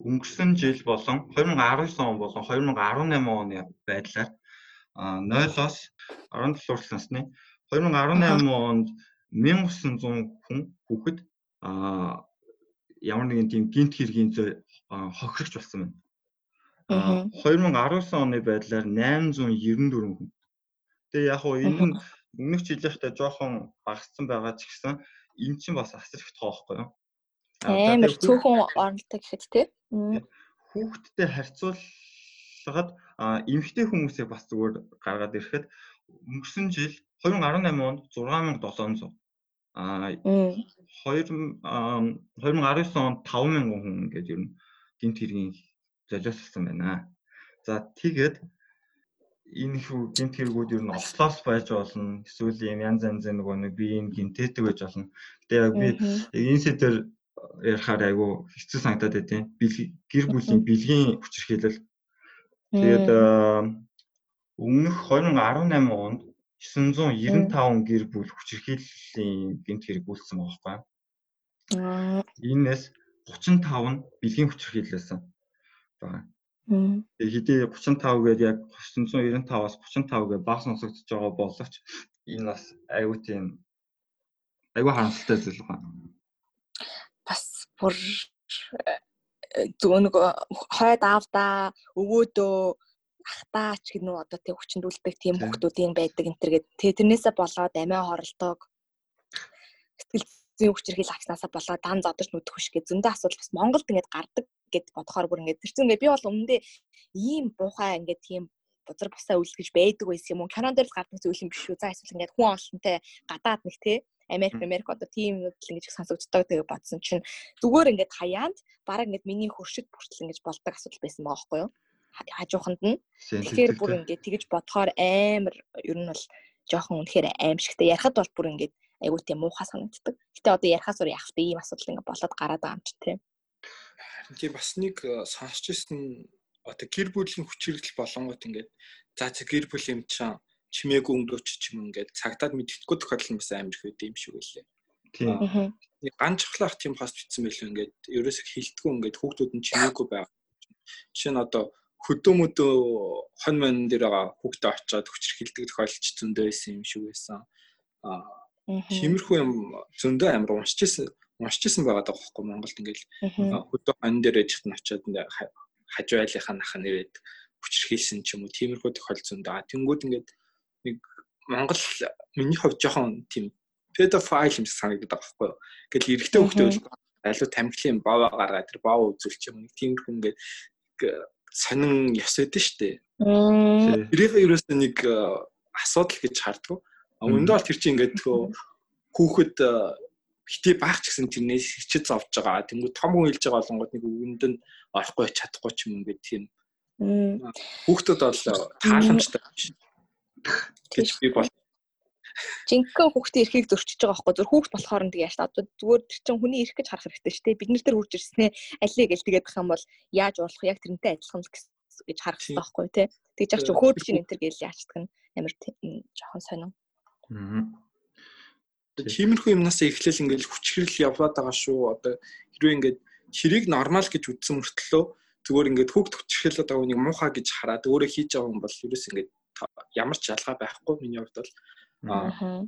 өнгөрсөн жил болон 2019 он болон 2018 оны байдлаар 0-оос 17 хүртэл насны 2018 онд 1900 хүн хүүхэд ямар нэгэн тийм гинт хэргийн хохирогч болсон байна. 2019 оны байдлаар 894 хүн. Тэгээ яг хоо энэ өмнөх жилийнхтэй жоохон багассан байгаа ч гэсэн эн чинь бас асар их тоохгүй юу? Амар цөөхөн оролтой гэхэд тий. Хүүхдтэй харьцуулахад эмэгтэй хүмүүсээ бас зүгээр гаргаад ирэхэд өнгөрсөн жил 2018 онд 6700 а 2019 онд 5000 хүн ингээд ер нь гинт хэргийн золиослсон байна. За тэгээд энэ их гинт хэрэгүүд ер нь ослоос байж болно. Эсвэл юм янз янзын нөгөө нэг би энэ гинтээдэг байж болно. Гэтэ яг би энэ сэдвэр ярихаар айгүй хэцүү санагдаад байдیں۔ Гэр бүлийн бэлгийн хүчирхийлэл. Тэгээд өмнөх 2018 онд 995 гэр бүл хүчирхийллийн гэмт хэрэг үйлсэн байгаа байхгүй. Иймээс 35 нь бэлгийн хүчирхийлэлсэн байгаа. Тэгээ хэдий 35 гээд яг 995-аас 35 гээд баг сонсогдож байгаа боловч энэ бас аюу тийм аюу харамсалтай зүйл байна. Бас бүр зөв нэг хойд аавда өвөөдөө ахтаач гэнүү одоо тэг хүчндүүлдэг тийм хүмүүсийн байдаг энэ төр гээд. Тэрнээсээ болоод амиа хорлдог. Сэтгэл зүйн хүчирхийл авснаасаа болоод дан зодож нүдэх хүш гэж зөндөө асуудал бас Монголд ингээд гардаг гэд бодохоор бүр ингээд ингээд би бол өмнөдөө ийм буухай ингээд тийм бузар бусаа үлгэж байдаг байсан юм уу? Кинон дээр л гардаг зүйл юм биш үү? За эсвэл ингээд хүн олонтой гадаад нэг те Америк Америк одоо тийм юм л ингэж сонсогддог тэгээ бодсон чинь зүгээр ингээд хаяанд баг ингээд миний хөршид бүртэл ингэж болдог асуудал байсан байгаа байхгүй юу? хажууханд нь. Тэгэхээр бүр ингээд тэгэж бодохоор амар ер нь бол жоохон үнэхээр аимшигтай ярахад бол бүр ингээд айгуу тийм муухай санагддаг. Гэтэ одоо ярахаас өөр яах вэ? Ийм асуудал ингээд болоод гараад байгаа юм чи тийм. Харин тийм бас нэг э, сонсч ирсэн одоо гэр бүлийн хүчирхэл болонгот ингээд за за гэр бүл юм чинь чимээгүй өнгөрөөч ч юм ингээд цагтаад мэдхгүй тохиолдол нь бас амар их байд юм шиг байлээ. Тийм. Нэг ганцхлаах тийм пост бичсэн байлгүй ингээд ерөөсө хилтгүй ингээд хүүхдүүд нь чимээгүй байгаа. Жишээ нь одоо хөдөө мөдөө хон мөн дээр байгаа хүүхдээ очиод хүчрхэлдэг тохиолдолч зөндөө байсан юм шиг байсан. Аа тиймэрхүү юм зөндөө амар уншижсэн уншижсэн байгаа даа байхгүй Монголд ингээл хөдөө хон дээр ээжт нь очиод хажуу айлынхаа нах нэрэд хүчрхийлсэн ч юм уу тиймэрхүү тохиолдол зөндөө. Тэнгүүд ингээд нэг Монгол миний хувьд жоохон тийм pedophile юм санагдаад байгаа байхгүй юу. Ингээл эрэгтэй бол алуу тамхилын баваа гаргаад тэр бав үзүүлч юм нэг тиймэрхүү ингээд сонин ёс өгдөн штэ. Тэрийг ерөөсөө нэг э, асуудал гэж харддаг. Өндөө бол тэр чинь ингээд хүүхэд э, хитий баах ч гэсэн тэрнээс хичэд зовж байгаа. Тэнгүү том хүн хэлж байгаа болонгод нэг үгэнд нь орохгүй чадахгүй ч юм ингээд тийм. Хүүхдүүд бол тааламжтай биш. гэж би бол жинхэнэ хүүхдийн эрхийг зөрчиж байгаа байхгүй. Зөв хүүхд болохоор нь тэгээ яаш одоо зүгээр тэр чин хүний эрх гэж харах хэрэгтэй шүү дээ. Бид нар тэр хурж ирснээ алийг гэл тэгээд их юм бол яаж уурлах яг тэрнтэй адилхан л гэж харах хэрэгтэй байхгүй тий. Тэгж яах чи өхөөд чинь энэ төр гэл яачдаг нь амар жоохон сонин тиймэрхүү юмнаас эхлээл ингээл хүчрэл яваад байгаа шүү. Одоо хэрвээ ингээд хэрийг нормал гэж үзсэн мөртлөө зүгээр ингээд хүүхд хүчрхэлээд байгаа хүнийг муухай гэж хараад өөрөө хийж байгаа юм бол ерөөс ингээд ямар ч ялгаа байхгүй миний хувьд бол Аа.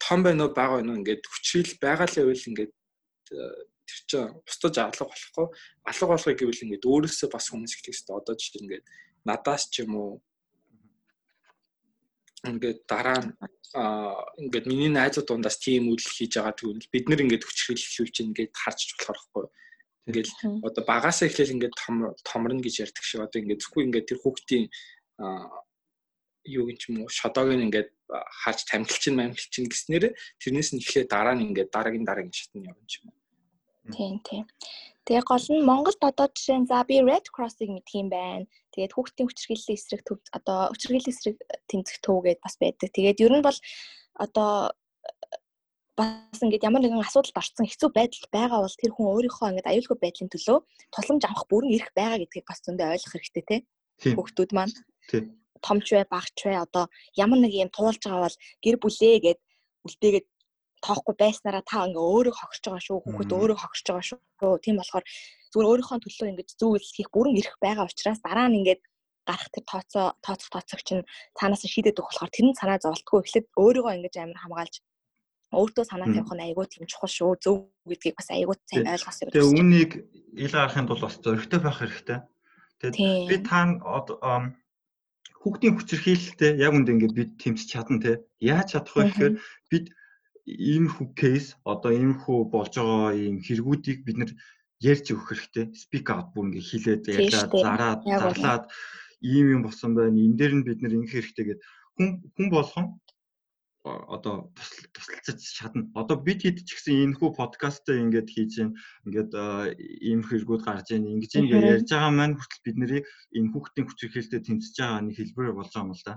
Том байна уу бага байна уу? Ингээд хүчрэл байгаа л байвал ингээд э, тэр чинь бусдаж алга болохгүй. Алга болохыг гэвэл ингээд өөрөөсөө бас хүмүүс ихлэх хэрэгтэй. Одоо жишээ ингээд надаас ч юм уу ингээд дараа нь ингээд миний найзууд дундаас тийм үйл хийж байгаа тэгвэл бид нэр ингээд хүчрэл эхлүүлж ингээд харж болохоор хгүй. Ингээд одоо багасаа эхлээл ингээд том томрно гэж ярьдаг шиг одоо ингээд зөвхөн ингээд тэр хүүхдийн юу гин ч юм уу шодоог нь ингээд харж тамхилчин мамхилчин гэснээр тэрнээс нь эхлээ дараа нь ингээд дараагийн дараагийн шатнд явна ч юм уу. Тийм тийм. Тэгээ гол нь Монголд одоо жишээ нь за би Red Cross-ыг мэдх юм байна. Тэгээд хүүхдийн хүчирхийллийн эсрэг төв одоо хүчирхийллийн эсрэг тэмцэх төв гэдээ бас байдаг. Тэгээд ер нь бол одоо бас ингээд ямар нэгэн асуудалд орсон хэцүү байдал байгаа бол тэр хүн өөрийнхөө ингээд аюулгүй байдлын төлөө тусламж авах бүрэн эрх байгаа гэдгийг бас зөндөө ойлгох хэрэгтэй те. Хүүхдүүд маань. Тийм томч бай багч бай одоо ямар нэг юм туулж байгаа бол гэр бүлээ гэд үлдээгээд тоохгүй байснараа та ингээ өөрөө хогсож байгаа шүү хүүхэд өөрөө хогсож байгаа шүү. Тийм болохоор зүгээр өөрийнхөө төлөө ингээ зөв үйлс хийх бүрэн эрх байгаа учраас дараа нь ингээ гарах тэр тооцоо тооцох тооцогч нь цаанаас шийдээд өгөх болохоор тэр нь санаа зовлтгүй. Эхлээд өөрийгөө ингэж амар хамгаалж өөртөө санаа тавих нь айгүй тийм чухал шүү зөв гэдгийг бас айгүй сайн ойлгох хэрэгтэй. Тэгээ үүнийг ил гаргахын тулд бас зөрөгтэй байх хэрэгтэй. Тэгээд би та хүүхдийн хүчирхийлэлтэй яг үндэ ингээд бид тэмцэж чадна те. Яаж чадах вэ гэхээр бид ийм хүү кейс одоо ийм хүү болж байгаа ийм хэрэгүүдийг бид нэр ярьж өгөх хэрэгтэй. Speak out бүр ингээд хилээд яриад зараад зарлаад ийм юм болсон байна. Энд дээр нь бид нэр ингэх хэрэгтэй гэдэг хүн хүн болгон одоо туслалцаж чадна. Одоо бид хэд ч гэсэн энэ хүү подкастаа ингээд хийж гин ингээд ийм хэрэгүүд гарч ийн ингэж ингээд ярьж байгаа маань хүртэл бид нарыг энэ хүүхдийн хүч хэрхэлтэд тэмцэж байгаа нэг хэлбэр болж байгаа юм л да.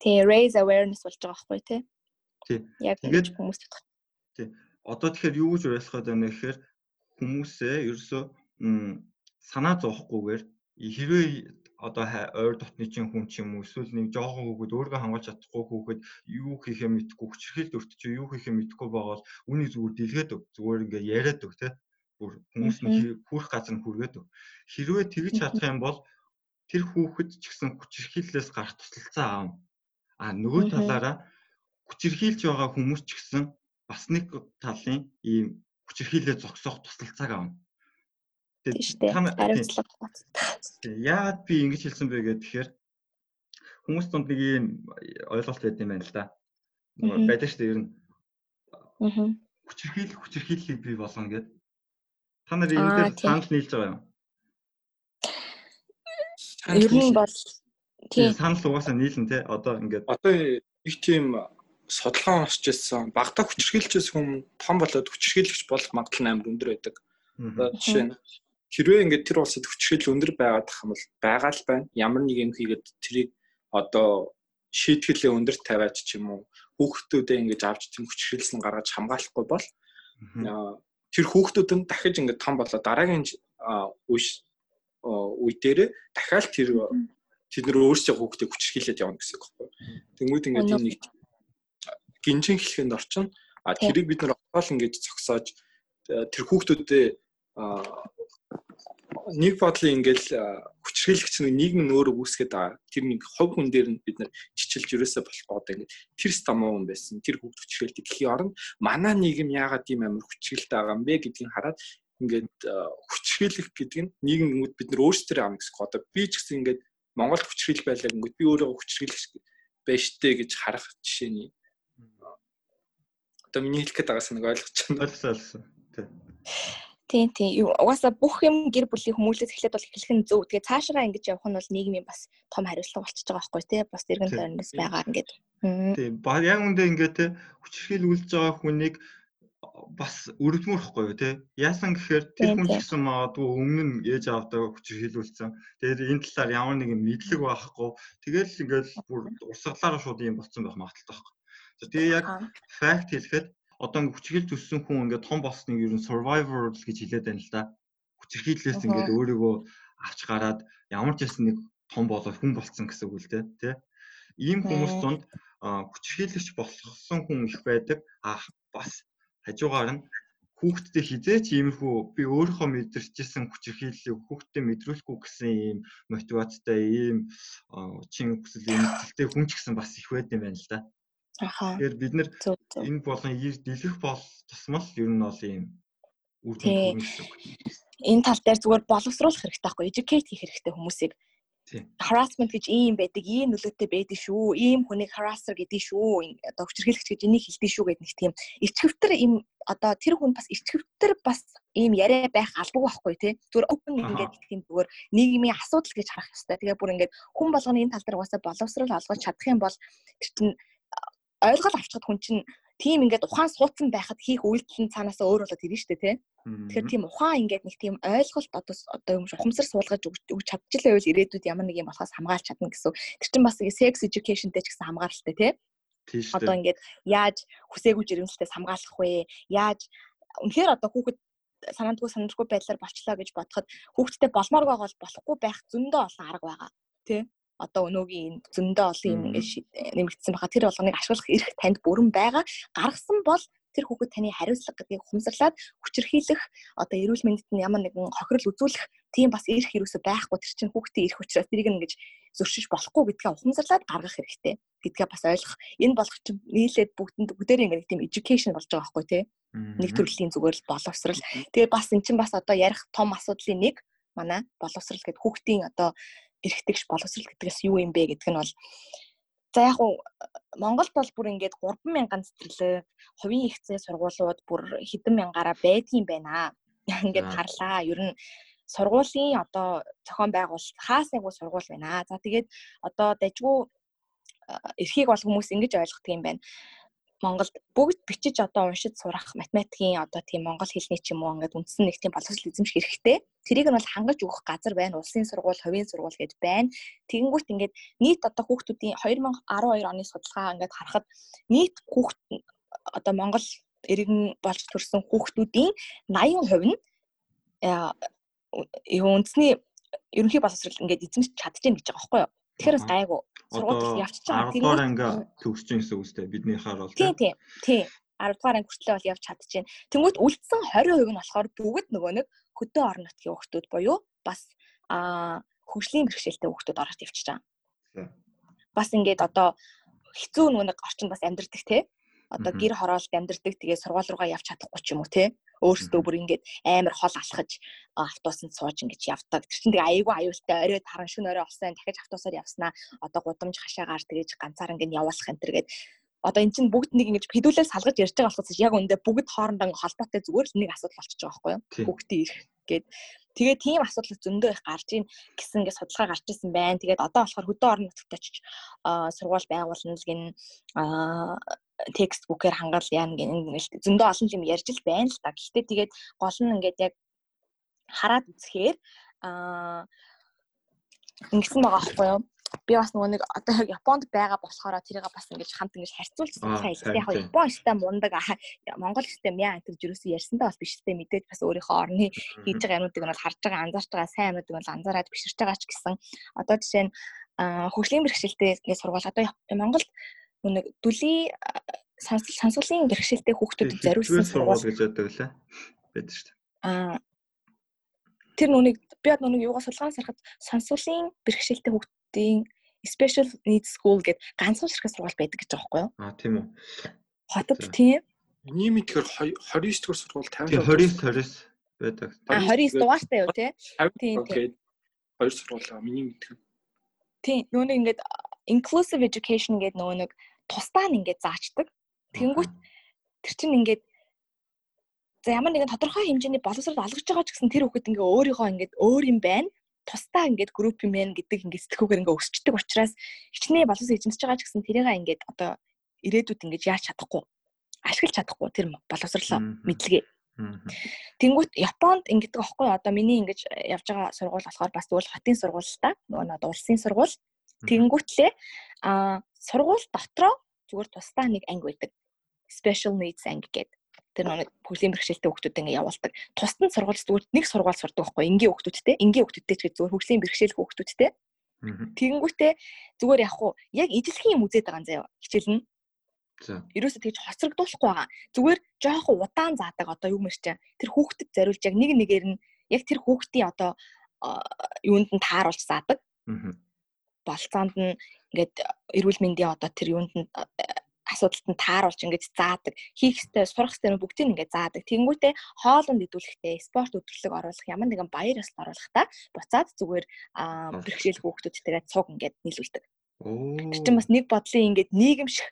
Тий, raise awareness болж байгаа байхгүй тий. Тий. Ингэж хүмүүс бодох. Тий. Одоо тэгэхээр юу гэж ойлгоход байна гэхээр хүмүүсээ ерөөсөө санаа зовхгүйгээр хэрвээ одоо ойр дотны чинь хүн ч юм уу эсвэл нэг жоохон хүүхэд өөрийгөө хамгаалж чадахгүй хүүхэд юу хийхээ мэдэхгүй хүчрхийлд өртөж юу хийхээ мэдэхгүй байгаад үнийг зүгээр дэлгээд өг зүгээр ингээ яриад өг те бүр хүмүүс нь хүрх газар нь хүргээд өг хэрвээ тэгж чадах юм бол тэр хүүхэд ч гэсэн хүчрхийллээс гарах тусалцаа аав а нөгөө талаараа хүчрхийлж байгаа хүмүүс ч гэсэн бас нэг талын ийм хүчрхийлээ зогсоох тусалцааг аав хариуцлага. Яагаад би ингэж хэлсэн бэ гэхээр хүмүүс донд нэг юм ойлголт байдаг юм байна л да. Байдаг шүү дээ ер нь. Аа. Хүчрхийл хүчрхийллийг бий болгоно гэд. Та нар энэ дээр санал нийлж байгаа юм. Ер нь бол тийм санал угаасаа нийлэн те одоо ингээд одоо их тийм судалгаа уншиж байсан багтаа хүчрхийлчээс хүм том болоод хүчрхийлэгч болох магадлал нь амар өндөр байдаг. Жишээ нь хэрвээ ингээд тэр улсад хүчрхийлэл өндөр байгаад тах юм бол байгаа л байна. Ямар нэг юм хийгээд тэрийг одоо шийтгэлээ өндөр тавиач ч юм уу хүүхдүүдээ ингэж авч тийм хүчрхийлсэн гаргаж хамгаалахгүй бол тэр хүүхдүүд нь дахиж ингээд том болоо дараагийн үе үе дээр дахиад тэр тэд нар өөрсдөө хүүхдээ хүчрхийлээд явна гэсэн үг байхгүй. Тэнгүүд ингээд энэ нэг гинжин хэлхэнд орчин а тэрийг бид нар отоол ингэж зогсоож тэр хүүхдүүдээ нэг бодлын ингээл хүчрхийлэгч нэг нийгэм нь өөрөө үүсгээд байгаа. Тэр нэг хувь хүн дээр нь бид нар чичилж юусаа болохгүй одоо ингээд тэр стамуу хүн байсан. Тэр хүүхд хүчрхийлдэг гэхийн оронд манай нийгэм яагаад ийм амар хүчрхийлтэй байгаа юм бэ гэдгийг хараад ингээд хүчрхийлэх гэдэг нь нийгэмүүд бид нар өөрсдөө гэсэн. Одоо би ч гэсэн ингээд Монголд хүчрхийл байлаа гингүүд би өөрөө хүчрхийлэгч байж тээ гэж харах жишээний одоо миний хэлэх гээд байгаас нэг ойлгож байна. Ойлгосон ойлгосон. Тий. Тийм тийм. Угаасаа бүх юм гэр бүлийн хүмүүлээс эхлээд бол эхлэх нь зөв. Тэгээ цаашаа ингэж явах нь бол нийгмийн бас том хариуцлага болчихж байгаа байхгүй тий. Бас эргэн тойроноос байгаа ингээд. Тийм. Яг үндэ ингээд те хүчрхийл үлдэж байгаа хүнийг бас өрөвдмөрөхгүй юу те. Яасан гэхээр тэр хүн гэсэн магадгүй өмнө нь ээж авдаа хүчрхийлүүлсэн. Тэгээд энэ талаар ямар нэгэн мэдлэг байхгүй. Тэгэл ингээд бүр урсгалаараа шууд юм болцсон байх магадaltaй байхгүй. Тэгээ яг факт хэлэхэд одоо ингээ хүчрхийл төссөн хүн ингээ том болсныг ер нь survivor гэж хэлээд байна л да. Хүчрхийллээс ингээ өөрийгөө авч гараад ямар ч ясн нэг том болоод хүн болцсон гэсэн үг л дээ. Ийм хүмүүс донд хүчрхийлэгч болсон хүн их байдаг. А бас хажуугаар нь хүүхдтэй хизээч иймэрхүү би өөрийнхөө мэдэрчсэн хүчрхийллийг хүүхдтэй мэдрүүлэхгүй гэсэн ийм мотивацтай ийм чин хүсэл эмгэлтэй хүн ч гэсэн бас их байд юм байна л да. Тэгэхээр бид нэр энэ болгон дэлгэх бол тусмал ер нь бол ийм гэсэн үг. Энэ тал дээр зүгээр боловсруулах хэрэгтэй байхгүй educate хийх хэрэгтэй хүмүүсийг. Harassment гэж ийм байдаг, ийм нөлөөтэй байдаг шүү. Ийм хүнийг harasser гэдэг шүү. Одоо хүчирхийлэгч гэж энийг хэлдэг шүү гэдэг нэг тийм ичгэвтер ийм одоо тэр хүн бас ичгэвтер бас ийм яриа байх албагүй байхгүй тий. Зүгээр open ингээд тийм зүгээр нийгмийн асуудал гэж харах хэрэгтэй. Тэгээ бүр ингээд хүн болгоны энэ тал дээр угаасаа боловсрал олгож чадах юм бол тэр чинь ойлгол авчихад хүн чинь тийм ингээд ухаан суудсан байхад хийх үйлдэл нь цаанаасаа өөр болоод ирнэ шүү дээ тий. Тэгэхээр тийм ухаан ингээд нэг тийм ойлголт одоо одоо юм ухамсар суулгаж өгч чадчихлаа байвал ирээдүйд ямар нэг юм болохоос хамгаалж чадна гэсэн. Тэр чинь бас sex educationтэй ч гэсэн хамгаалалтай тий. Одоо ингээд яаж хүсээгүй жирэмслээс хамгаалах вэ? Яаж үнэхээр одоо хүүхэд санаандгүй санагдгүй байдлаар болчлоо гэж бодоход хүүхдтэй болмоор байгаа бол болохгүй байх зөндөө олон арга байгаа. Тэ? Одоо өнөөгийн зөндөө олон юм ингээд нэмэгдсэн байгаа. Тэр болгоныг ашиглах эрх танд бүрэн байгаа. Гаргасан бол тэр хүүхэд таны хариуцлага гэдгийг ухамсарлаад хүчрхийлэх одоо эрүүл мэндэд нь ямар нэгэн хохирол үзүүлэх тийм бас эрх юусоо байхгүй тэр чинь хүүхдийн эрх учраас тэрийг ингэж зөрчиж болохгүй гэдгээ ухамсарлаад гаргах хэрэгтэй гэдгээ бас ойлгох. Энэ болох чинь нийлээд бүгдэнд бүгдээр ингэ тийм education болж байгаа байхгүй тий. Нэг төрлийн зүгээр л боловсрал. Тэгээ бас эн чинь бас одоо ярих том асуудлын нэг манай боловсрал гэдэг хүүхдийн одоо эрхтгш боловсрал гэдгээс юу юм бэ гэдг нь бол за яг уу Монголд бол бүр ингээд 3000 цэцэрлэг хувийн ихцээ сургуулиуд бүр хэдэн мянгаараа байдгийн байна. Ингээд харлаа. Ер нь сургуулийн одоо зохион байгуулалт хаас нэг сургууль байна. За тэгээд одоо дажгүй эрхийг бол хүмүүс ингэж ойлгодог юм байна. Монголд бүгд бичиж одоо уншиж сурах математикийн одоо тийм монгол хэлний ч юм уу ингээд үндсэн нэг тийм боловсрол эзэмших хэрэгтэй. Тэрийг нь бол хангаж өгөх газар байна. Улсын сургууль, хувийн сургууль гэж байна. Тэгэнгүүт ингээд нийт одоо хүүхдүүдийн 2012 оны судалгаа ингээд харахад нийт хүүхд одоо Монгол иргэн болж төрсэн хүүхдүүдийн 80% нь юу үндэсний ерөнхий боловсрол ингээд эзэмш чадчихээн гэж байгаа байхгүй юу. Тэгэхээр бас гайгүй. Сургууль явчихж байгаа. Тэгэхээр анги төгсөж байгаа гэсэн үг үстэй бидний харуул. Тийм тийм. Тийм. 10 дугаар анги хүртлээ бол явж чадчихээн. Тэнгүүт үлдсэн 20% нь болохоор бүгд нөгөө нэг хөдөө орон нутгийн хүүхдүүд буюу бас аа хөгжлийн бэрхшээлтэй хүүхдүүд ороод явчихж байгаа. Бас ингээд одоо хэцүү нөгөө нэг орчинд бас амьдрдаг те. Одоо гэр хороолд амьдрдаг тэгээ сургууль руугаа явж чадахгүй ч юм уу те өөрсдөө бүр ингээд амар хол алхаж автобусанд сууж ингэж явдаг. Тэр чинь тэгээ айгүй аюултай орой таран шүн орой олсон дахиж автобусаар явснаа. Одоо гудамж хашаагаар тэгэж ганцаар ингээд явуулах энэ төргээд одоо эн чинь бүгд нэг ингэж хідүүлэл салгаж ярьж байгаа болохоос яг үндэ бүгд хоорондоо холбоотой зүгээр л нэг асуудал болчихж байгаа байхгүй юу? Бүгдийн ирэх гээд. Тэгээ тийм асуудал зөндөө их гарч ийн гэсэн ингэ судалгаа гарч ирсэн байна. Тэгээд одоо болохоор хөдөө орон нутагт очиж сургууль байгуулна л гин текст бүкээр хангаал яана гин зөндөө олон юм ярьж л байна л та. Гэхдээ тэгээд гол нь ингээд яг хараад үзэхээр аа ингэсэн байгаа байхгүй юу? би бас нөгөө нэг одоо Японд байгаа болохоор тэрийг бас ингэж хамт ингэж харьцуулж байгаа юм. Яг Япон систем мундаг Монгол систем яа гэж юусэн ярьсантай бас биш систем мэдээж бас өөрийнхөө орны хийж байгаа юмнуудыг нь харж байгаа анзаарч байгаа сайн юмнуудыг нь анзаараад биширч байгаа ч гэсэн одоо жишээ нь хөгжлийн бэрхшээлтэй сургууль одоо Монголд нэг дүлийн сонсголын бэрхшээлтэй хүүхдүүдэд зориулсан сургууль гэж яддаг лээ. Байдаг шүү дээ. Аа тэр нүг би одоо нүг юугаас судалгаан сарахад сонсголын бэрхшээлтэй хүүхд хотын special needs school гэдэг ганцхан ширхэг сургууль байдаг гэж байгаа байхгүй юу? Аа тийм үү. Хотод тийм. Миний мэдхээр 29 дугаар сургууль 50 29 29 байдаг. 29 дугаартай юу тий? Тийм. Хоёр сургууль аа миний мэдхээр. Тийм нэг ингээд inclusive education гэдэг нөгөө нэг тусдаа нь ингээд заачдаг. Тэнгүүт тэр чинь ингээд за ямар нэгэн тодорхой хэмжээний боловсрол олгож байгаа ч гэсэн тэр хүүхэд ингээ өөрийнхөө ингээд өөр юм байна тусдаа ингээд групп юм байна гэдэг ингээд сэтгүүгээр ингээд өсчдөг учраас хичнээн боловсрол эзэмсэж байгаа ч гэсэн тэрийг ингээд одоо ирээдүйд ингээд яаж чадахгүй ашиглаж чадахгүй тэр боловсрол мэдлэгээ. Тэнгүүт Японд ингэдэг аахгүй одоо миний ингэж явж байгаа сургууль болохоор бас тэгвэл хотын сургууль л та нөгөө над улсын сургууль. Тэнгүүтлээ а сургууль дотроо зүгээр тусдаа нэг анги байдаг. Special needs анги гэдэг тэр нэг бүлийн бэрхшээлтэй хүүхдүүд ингээ явуулдаг. Тусад нь сургууль зүгээр нэг сургууль сурдаг байхгүй энгийн хүүхдүүдтэй. Энгийн хүүхдүүдтэй ч зүгээр хөгжлийн бэрхшээл хүүхдүүдтэй. Тэгэнгүүтээ зүгээр яг хуу яг ижилхэн юм үзээд байгаа юм заяа хичээл нь. За. Ерөөсө тэгж хоцрогдуулахгүй байгаа. Зүгээр жоохон удаан заадаг одоо юу мэрч тэр хүүхдэд зориулж яг нэг нэгээр нь яг тэр хүүхдийн одоо юунд нь тааруулж заадаг. Аа. Болцоонд нь ингээд эрүүл мэндийн одоо тэр юунд нь асуудалд нь тааруулж ингэж заадаг. Хийх ёстой, сурах ёстой нь бүгдийг ингэж заадаг. Тэнгүүтээ хоолнд идэвхтэй спорт өдрлөг оруулах ямар нэгэн баяр ёслол оруулахдаа буцаад зүгээр бэрхшээл хүүхдүүдтэйгээ цуг ингэж нийлүүлдэг. Тэр чинь бас нэг бодлын ингэж нийгэмших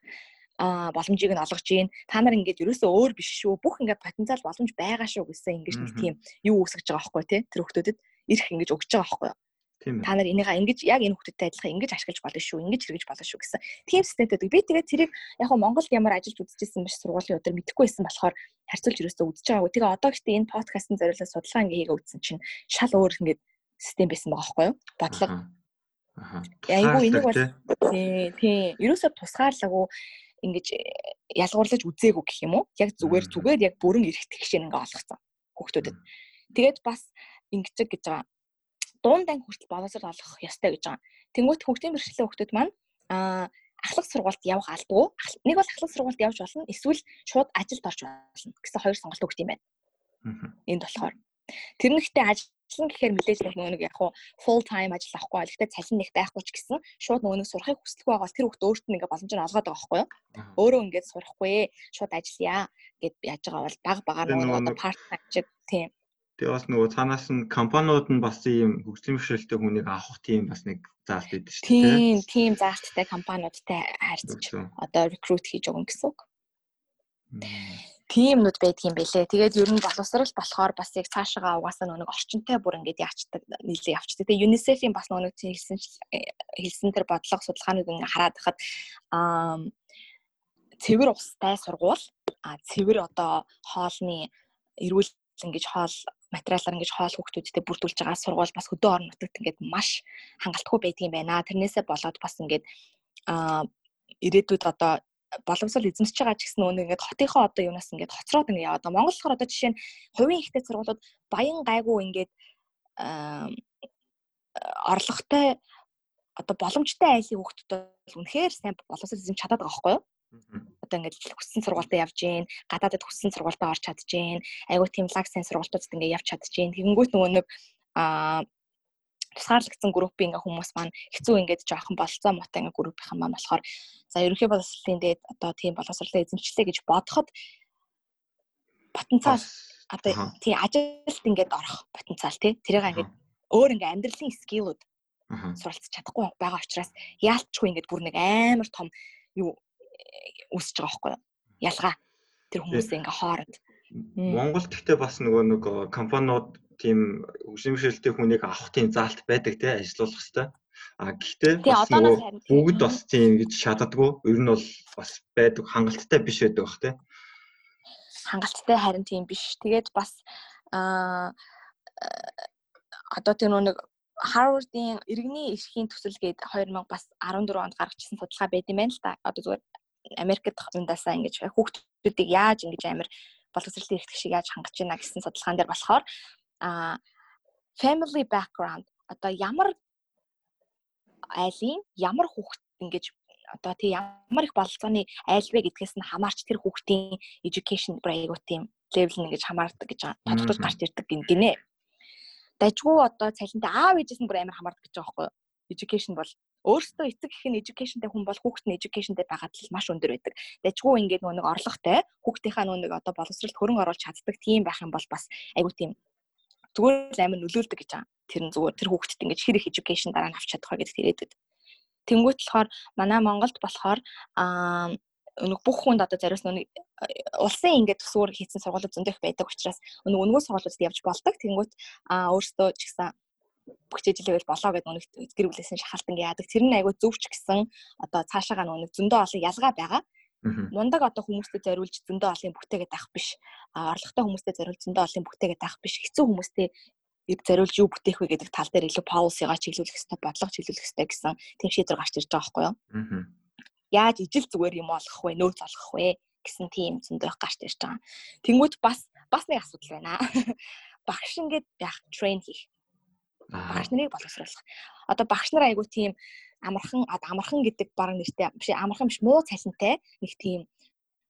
а боломжийг нь олгож гин та нар ингээд ерөөсөө өөр биш шүү бүх ингээд потенциал боломж байгаа шүү гэсэн ингэж нэг тийм юу үүсгэж байгаа байхгүй тий тэр хүмүүстэд ирэх ингэж өгч байгаа байхгүй Та нар энийг ингэж яг энэ хүмүүстэй адилхан ингэж ашиглаж болно шүү, ингэж хэрэгж болно шүү гэсэн. Тийм системтэй. Би тэгээд тэрийг яг нь Монголд ямар ажиллаж үзчихсэн биш сургуулийн өдөр мэдэхгүй байсан болохоор харьцуулж ерөөсөө үзэж байгаагүй. Тэгээ одоо гэхдээ энэ подкастын зориулаад судалгаа ингээ хийгээ үзсэн чинь шал өөр ингээд систем байсан байгаа байхгүй юу? Бодлого. Аа. Айгу энийг бол тий, тий. Ерөөсөө тусгаарлаггүй ингэж ялгуурлаж үзээгүй гэх юм уу? Яг зүгээр зүгээр яг бүрэн эрхт гişэн ингээ олгоцсон хүүхдүүдэд. Тэгээд бас ингэж гэж байгаа дунд анги хүртэл боловсрол олгох ёстой гэж байгаа. Тэнгүүт хөгжлийн бэрхшээлийн хүүхдүүд маань аа ахлах сургуульд явах алдгүй. Нэг бол ахлах сургуульд явж болно. Эсвэл шууд ажилд орж болно гэсэн хоёр сонголт өгд юм байна. Энд болохоор тэр нэгтээ ажиллана гэхээр мэдээж нөгөө нэг яг хуу full time ажил авахгүй гэхдээ цалин нэг байхгүй ч гэсэн шууд нөгөө нэг сурахыг хүсэлгүй байгаа бол тэр хүүхд өөрт нь ингээ боломжоор олгоод байгаа байхгүй юу? Өөрөө ингээд сурахгүй шууд ажиллая гэд яаж байгаа бол баг багаар нөгөө одоо part time чиг тийм Тэгээ бас нөгөө цаанаас нь компаниуд нь бас ийм хөгжлийн бэрхшээлтэй хүнийг авах тийм бас нэг заалт өгдөө шүү дээ. Тийм, тийм заалттай компаниудтай харьцаж одоо recruit хийж өгөн гэсэн үг. Тимнүүд байдаг юм бэлээ. Тэгээд ер нь боловсрал болохоор бас яг цаашаа угаасаа нэг орчинтай бүр ингээд яачдаг нийлээ явчдаг. Тэгээд UNICEF-ийн бас нэг хэлсэн хэлсэн тэр бодлого судалгааныг ингээд хараад хахад аа цэвэр устай сургуул а цэвэр одоо хоолны эрүүл ингэж хоол материалаар ингэж хоол хүүхдүүдтэй бүрдүүлж байгаа сургууль бас хөдөө орон нутагт ингээд маш хангалтгүй байдаг юм байна. Тэрнээсээ болоод бас ингээд аа ирээдүйд одоо боловсрол эзэмсэж байгаа ч гэсэн нөгөө ингээд хотынхоо одоо юунаас ингээд хоцроод ингээд яваад. Монгол болохоор одоо жишээ нь хувийн ихтэй сургуулиуд баян гайгүй ингээд орлоготой одоо боломжтой айлын хүүхдүүд бол үнэхээр сайн боловсрол эзэмж чадаад байгаа байхгүй юу? Одоо ингээд хүссэн сургуультад явж гин, гадаадд хүссэн сургуультад орч чадж гин, айгуу тийм лаг сайн сургуультад ингээд явж чадж гин. Тэгэнгүүт нөгөө нэг аа тусгаарлагдсан группийн ингээ хүмүүс маань хэцүү ингээд жоохон болцоо мотой ингээ группийнхан маань болохоор за ерөнхий боловсролын дээд одоо тийм боловсролоо эзэмчлээ гэж бодоход потенциал одоо тий ажилд ингээд орох потенциал тий. Тэрийг ингээд өөр ингээ амьдралын скиллүүд суралцж чадахгүй байгаа учраас яалтчгүй ингээд бүр нэг амар том юу үсэж байгаа байхгүй юу ялгаа тэр хүмүүсээ ингээ хооронд Монголд гэхдээ бас нөгөө нэг компаниуд тийм хөгжимшилтэй хүнийг авах тийм заалт байдаг те ажилуулах хэвээр. А гэхдээ бас бүгд бас тийм гэж шатдаггүй. Ер нь бол бас байдаг хангалттай биш байдаг бах те. Хангалттай харин тийм биш. Тэгээд бас аа одоо тэр нэг Harvard-ийн иргэний эрхийн төсөл гээд 2000 бас 14 онд гаргачихсан судалгаа байт юм байна л да. Одоо зүгээр Америкт ундаасаа ингэж хүүхдүүдийг яаж ингэж амир боловсролын эрхтг шиг яаж хангаж байна гэсэн судалгаан дээр болохоор а family background одоо ямар айлын ямар хүүхэд ингэж одоо тий ямар их бололцооны айл вэ гэдгээс нь хамаарч тэр хүүхдийн education айгуу тийм level нь ингэж хамаардаг гэж тодтолж гарч ирдэг гинэ. Дажгүй одоо цалинтай аав ээжээс нь бүр амар хамаардаг гэж байгаа байхгүй юу? Education бол өөрөөсөө эцэг гэх нь educationтэй хүн бол хүүхэд нь educationтэй байгаад л маш өндөр байдаг. Дажгүй ингээд нөгөө нэг орлоготой хүүхдийнхаа нөгөө нэг одоо боловсролд хөрөнгө оруулж чаддаг тийм байх юм бол бас айгуу тийм зүгээр амар нөлөөлдөг гэж байгаа. Тэр нь зүгээр тэр хүүхдэд ингэж хэр их education дараа нь авч чадах вэ гэдэгт ирээдүйд. Тэнгүүт болохоор манай Монголд болохоор аа өнөг бүх хүнд одоо зариус нүг улсын ингээд төсвөр хийсэн сургуулиуд зөндөх байдаг учраас өнөг өнгөө сургуулиудад явж болдог. Тэнгүүт аа өөртөө ч гэсэн бүгчээжлэвэл болоо гэдэг өнөг гэр бүлээсэн шахалт ингээ яадаг. Тэр нь айгүй зөвч гэсэн одоо цаашаага нүг зөндөө олон ялгаа байгаа. Мундаг одоо хүмүүстэй зориулж зөндөө олон бүтээгээд авах биш. А орлоготой хүмүүстэй зориулж зөндөө олон бүтээгээд авах биш. Хэцүү хүмүүстэй зориулж юу бүтээх вэ гэдэг тал дээр илүү policy-га чиглүүлэх хэрэгтэй, бодлого чиглүүлэх хэрэгтэй гэсэн тийм шийдвэр гарч ирж байгаа байхгүй юу? Аа. Яаж ижил зүгээр юм олгох вэ, нөөц олгох вэ гэсэн тийм зөндөө гарч ирж байгаа. Тэнгүүт бас бас нэг асуудал байна. Багш ингээд яг трейн хийх. Багш нарыг боловсруулах. Одоо багш нар айгу тийм амархан амархан гэдэг баг нэртэй биш амархан биш муу цалинтай нэг тийм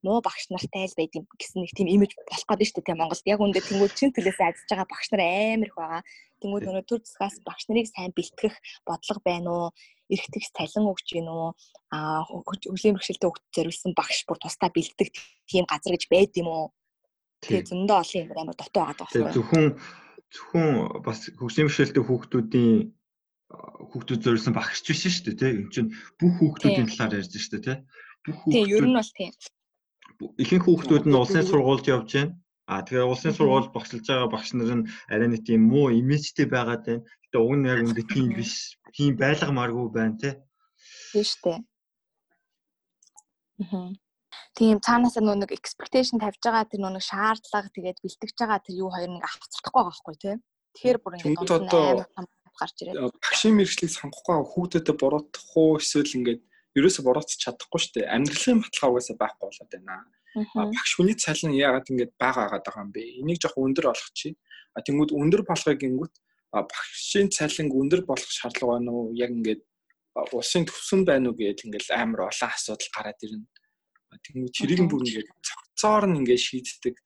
муу багш нартай л байд юм гэсэн нэг тийм имиж болох гэдэг шүү дээ Монголд. Яг үндэ тэнгууд чин төлөөсөө ажиллаж байгаа багш нар амар их байгаа. Тэнгууд нөгөө төр засгаас багш нарыг сайн бэлтгэх бодлого байна уу? Эрхтгс цалин өгч гин үү? Аа хөгжлийн бэрхшээлтэй хөгж зориулсан багш бүр тусдаа бэлтгэх тийм газар гэж байд юм уу? Тэгээ зөндөө олон юм амар дотоо байгаа байхгүй юу? Зөвхөн зөвхөн бас хөгжлийн бэрхшээлтэй хүүхдүүдийн хүүхдүүд зориулсан багш биш шүү дээ тий. Энд чинь бүх хүүхдүүдийн талаар ярьж шүү дээ тий. Бүх хүүхдүүд Тийм, ер нь бол тийм. Ихэнх хүүхдүүд нь улсын сургуульд явж байна. А тэгээ улсын сургуульд багшлж байгаа багш нар нь арай нэг тийм муу имижтэй байгаад байна. Гэтэ уг нь яг үндэ тийм биш. Тийм байлгамааргүй байна тий. Тийм шүү дээ. Аа. Тийм цаанаас нэг expectation тавьж байгаа тэр нэг шаардлага тэгээд бэлтгэж байгаа тэр юу хоёр нэг авцдахгүй байгаа байхгүй тий. Тэгэхээр бүр ингэ дунд нь гарч ирээд багшийн мэрэгчлийг сонгохгүй хүүхдэдээ буруутгах уу эсвэл ингээд ерөөсө буруутгах чадахгүй шүү дээ. Амьдралын баталгаа угаасаа байхгүй болоод байна. Багш хүний цалин яагаад ингэж бага агаад байгаа юм бэ? Энийг жоох өндөр болгох чи. А тэнгууд өндөр болгохыг гингүүт багшийн цалин өндөр болох шаардлага байна уу? Яг ингээд улсын төвсөн байна уу гэдэл ингээл амар олон асуудал гараад ирнэ. Тэнгууд чирийг бүр ингээд цогцоор нь ингээд шийддэг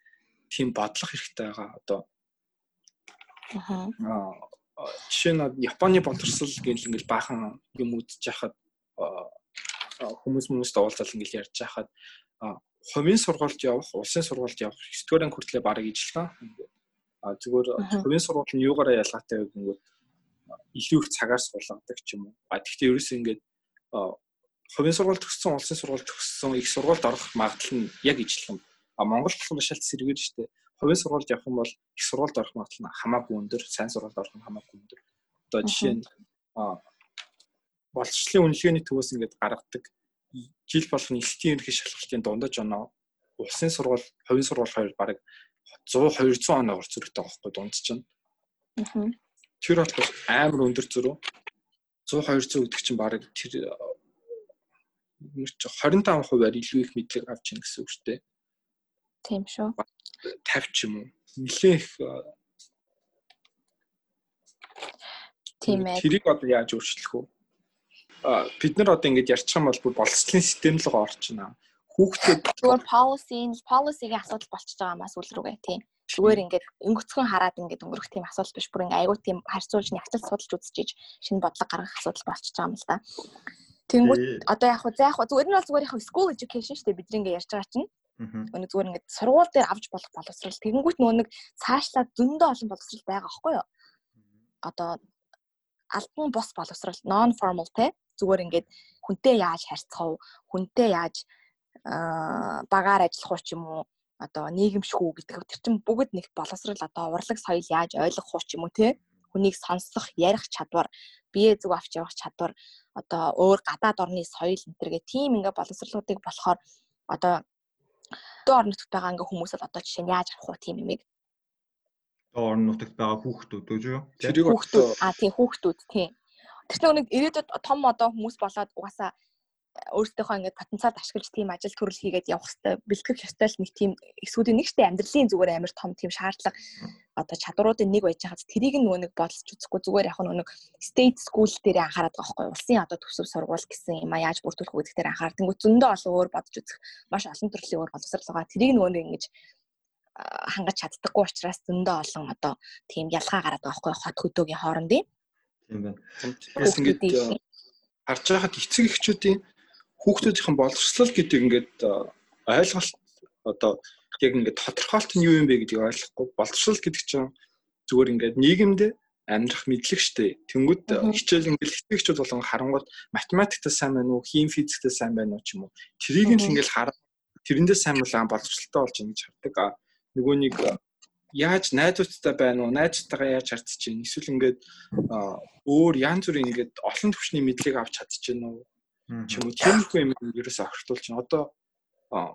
тийм бодлого хэрэгтэй байгаа. Одоо Аа жишээ нь Японы боловсрал гэл ингээл баахан юм үзэж яхад хүмүүс хүмүүст уулзал ингээл ярьж яхад хувийн сургуульд явах, улсын сургуульд явах 9 дугаар анги хүртлээр бараг ижилхэн. А зүгээр хувийн сургууль нь юугаараа ялгаатай вэ гэнгүүт илүү их цагаар суулгадаг ч юм уу. А тэгвэл ерөөсөө ингээд хувийн сургууль төгссөн, улсын сургууль төгссөн их сургуульд орох магадлал нь яг ижилхэн. А Монгол болохоор шалт сэргээр штэ хувийн сургуульд явах юм бол их сургуульд орох магадлал нь хамаагүй өндөр, сайн сургуульд орох нь хамаагүй өндөр. Одоо жишээ нь боловсролын үнэлгээний төвөөс ингээд гаргадаг жил болгоны элтийн ерөнхий шалгалтын дундаж оноо улсын сургууль, хувийн сургууль хоёр бараг 100 200 оноо зөрөгтэй байхгүй дунд чинь. Тэр болохоор амар өндөр зөрөө. 100 200 гэдэг чинь бараг тэр 25%-аар илүү их мэдлэг авч ийн гэсэн үг шүү дээ. Тийм шүү. 50 ч юм уу. Нилээх Тийм ээ. Тэрийг одоо яаж өөрчлөх вэ? А бид нар одоо ингэж ярьчих юм бол бүр боловсролын систем л гоо орчихно. Хүүхдэд зүгээр policy policy-гийн асуудал болчихж байгаа маа сүүл рүүгээ тийм. Зүгээр ингээд өнгөцгөн хараад ингээд өнгөрөх тийм асуудал биш бүр ингээд айгүй тийм харьцуулж нягтлал судалж үзчихэж шинэ бодлого гаргах асуудал болчихж байгаа юм л да. Тэнгүүт одоо яг хөө за яг зүгээр нь бол зүгээр яг school education шүү дээ бидний ингээд ярьж байгаа чинь. Өнөө зүгээр ингээд сургууль дээр авч болох боловсрал тэгэнгүүт нөгөө нэг цаашлаад зөндөө олон боловсрал байгаа аахгүй юу? Одоо альбан бос боловсрал non formal те зүгээр ингээд хүнтэй яаж харьцах вэ? Хүнтэй яаж багаар ажиллах уу ч юм уу? Одоо нийгэмшгүй гэдэг тэр чинь бүгд нэг боловсрал одоо урлаг соёл яаж ойлгох уу ч юм уу те? Хүнийг сонсох, ярих чадвар, бие зүг авч явах чадвар, одоо өөр гадаад орны соёл энэ төргээ тийм ингээ боловсролуудыг болохоор одоо дөө орон нутагт байгаа ингээ хүмүүс л одоо жишээ нь яаж авах уу тийм юмыг дөө орон нутагт байгаа хүүхдүүд үү юу? Хүүхдүүд а тийм хүүхдүүд тийм. Тэр нэг ирээдүйд том одоо хүмүүс болоод угаасаа өөртөөхөө ингээд потенциал ашиглаж тийм ажил төрөл хийгээд явах хэрэгтэй бэлтгэх ёстой л нэг тийм эсвүүдийн нэг штэ амьдралын зүгээр амар том тийм шаардлага. Одоо чадваруудын нэг байж хаад тэрийг нөгөө нэг бодолч үзэхгүй. Зүгээр яг нэг state school дээр анхаарат байгаа байхгүй. Улсын одоо төсөв сургууль гэсэн юм а яаж бүрдүүлэх үү гэдгээр анхаар тэнгуү зөндөө олон өөр бодож үзэх маш олон төрлийн өөр боловсрал байгаа. Тэрийг нөгөө нэг ингэж хангаж чаддаггүй учраас зөндөө олон одоо тийм ялгаа гараад байгаа байхгүй. Хот хөдөөгийн хоорондын. Тийм байна. Тэгээс ингэж харж байхад эцэг эхчүүдийн хүүхдүүдийн боловсрол гэдэг ингээд ойлголт одоо яг ингээд тодорхойлт нь юу юм бэ гэдгийг ойлгохгүй боловсрол гэдэг чинь зүгээр ингээд нийгэмд амьдрах мэдлэг штэ. Тэнгүүд хичээл ингээд хичээлчүүд болон харангуул математиктаа сайн байна уу, хим физиктаа сайн байна уу ч юм уу. Тэрийг л ингээд хараад тэрэндээ сайн болоо боловсралтай болж ингэж хардаг. Нөгөө нэг яаж найзуудтай байна уу, найзтайгаа яаж харьцаж чинь эсвэл ингээд өөр янз бүрийн ингээд олон төвчний мэдлэг авч чадчихна уу? Ч юм уу тиймэрхүү юм ерөөсө огтулж байна. Одоо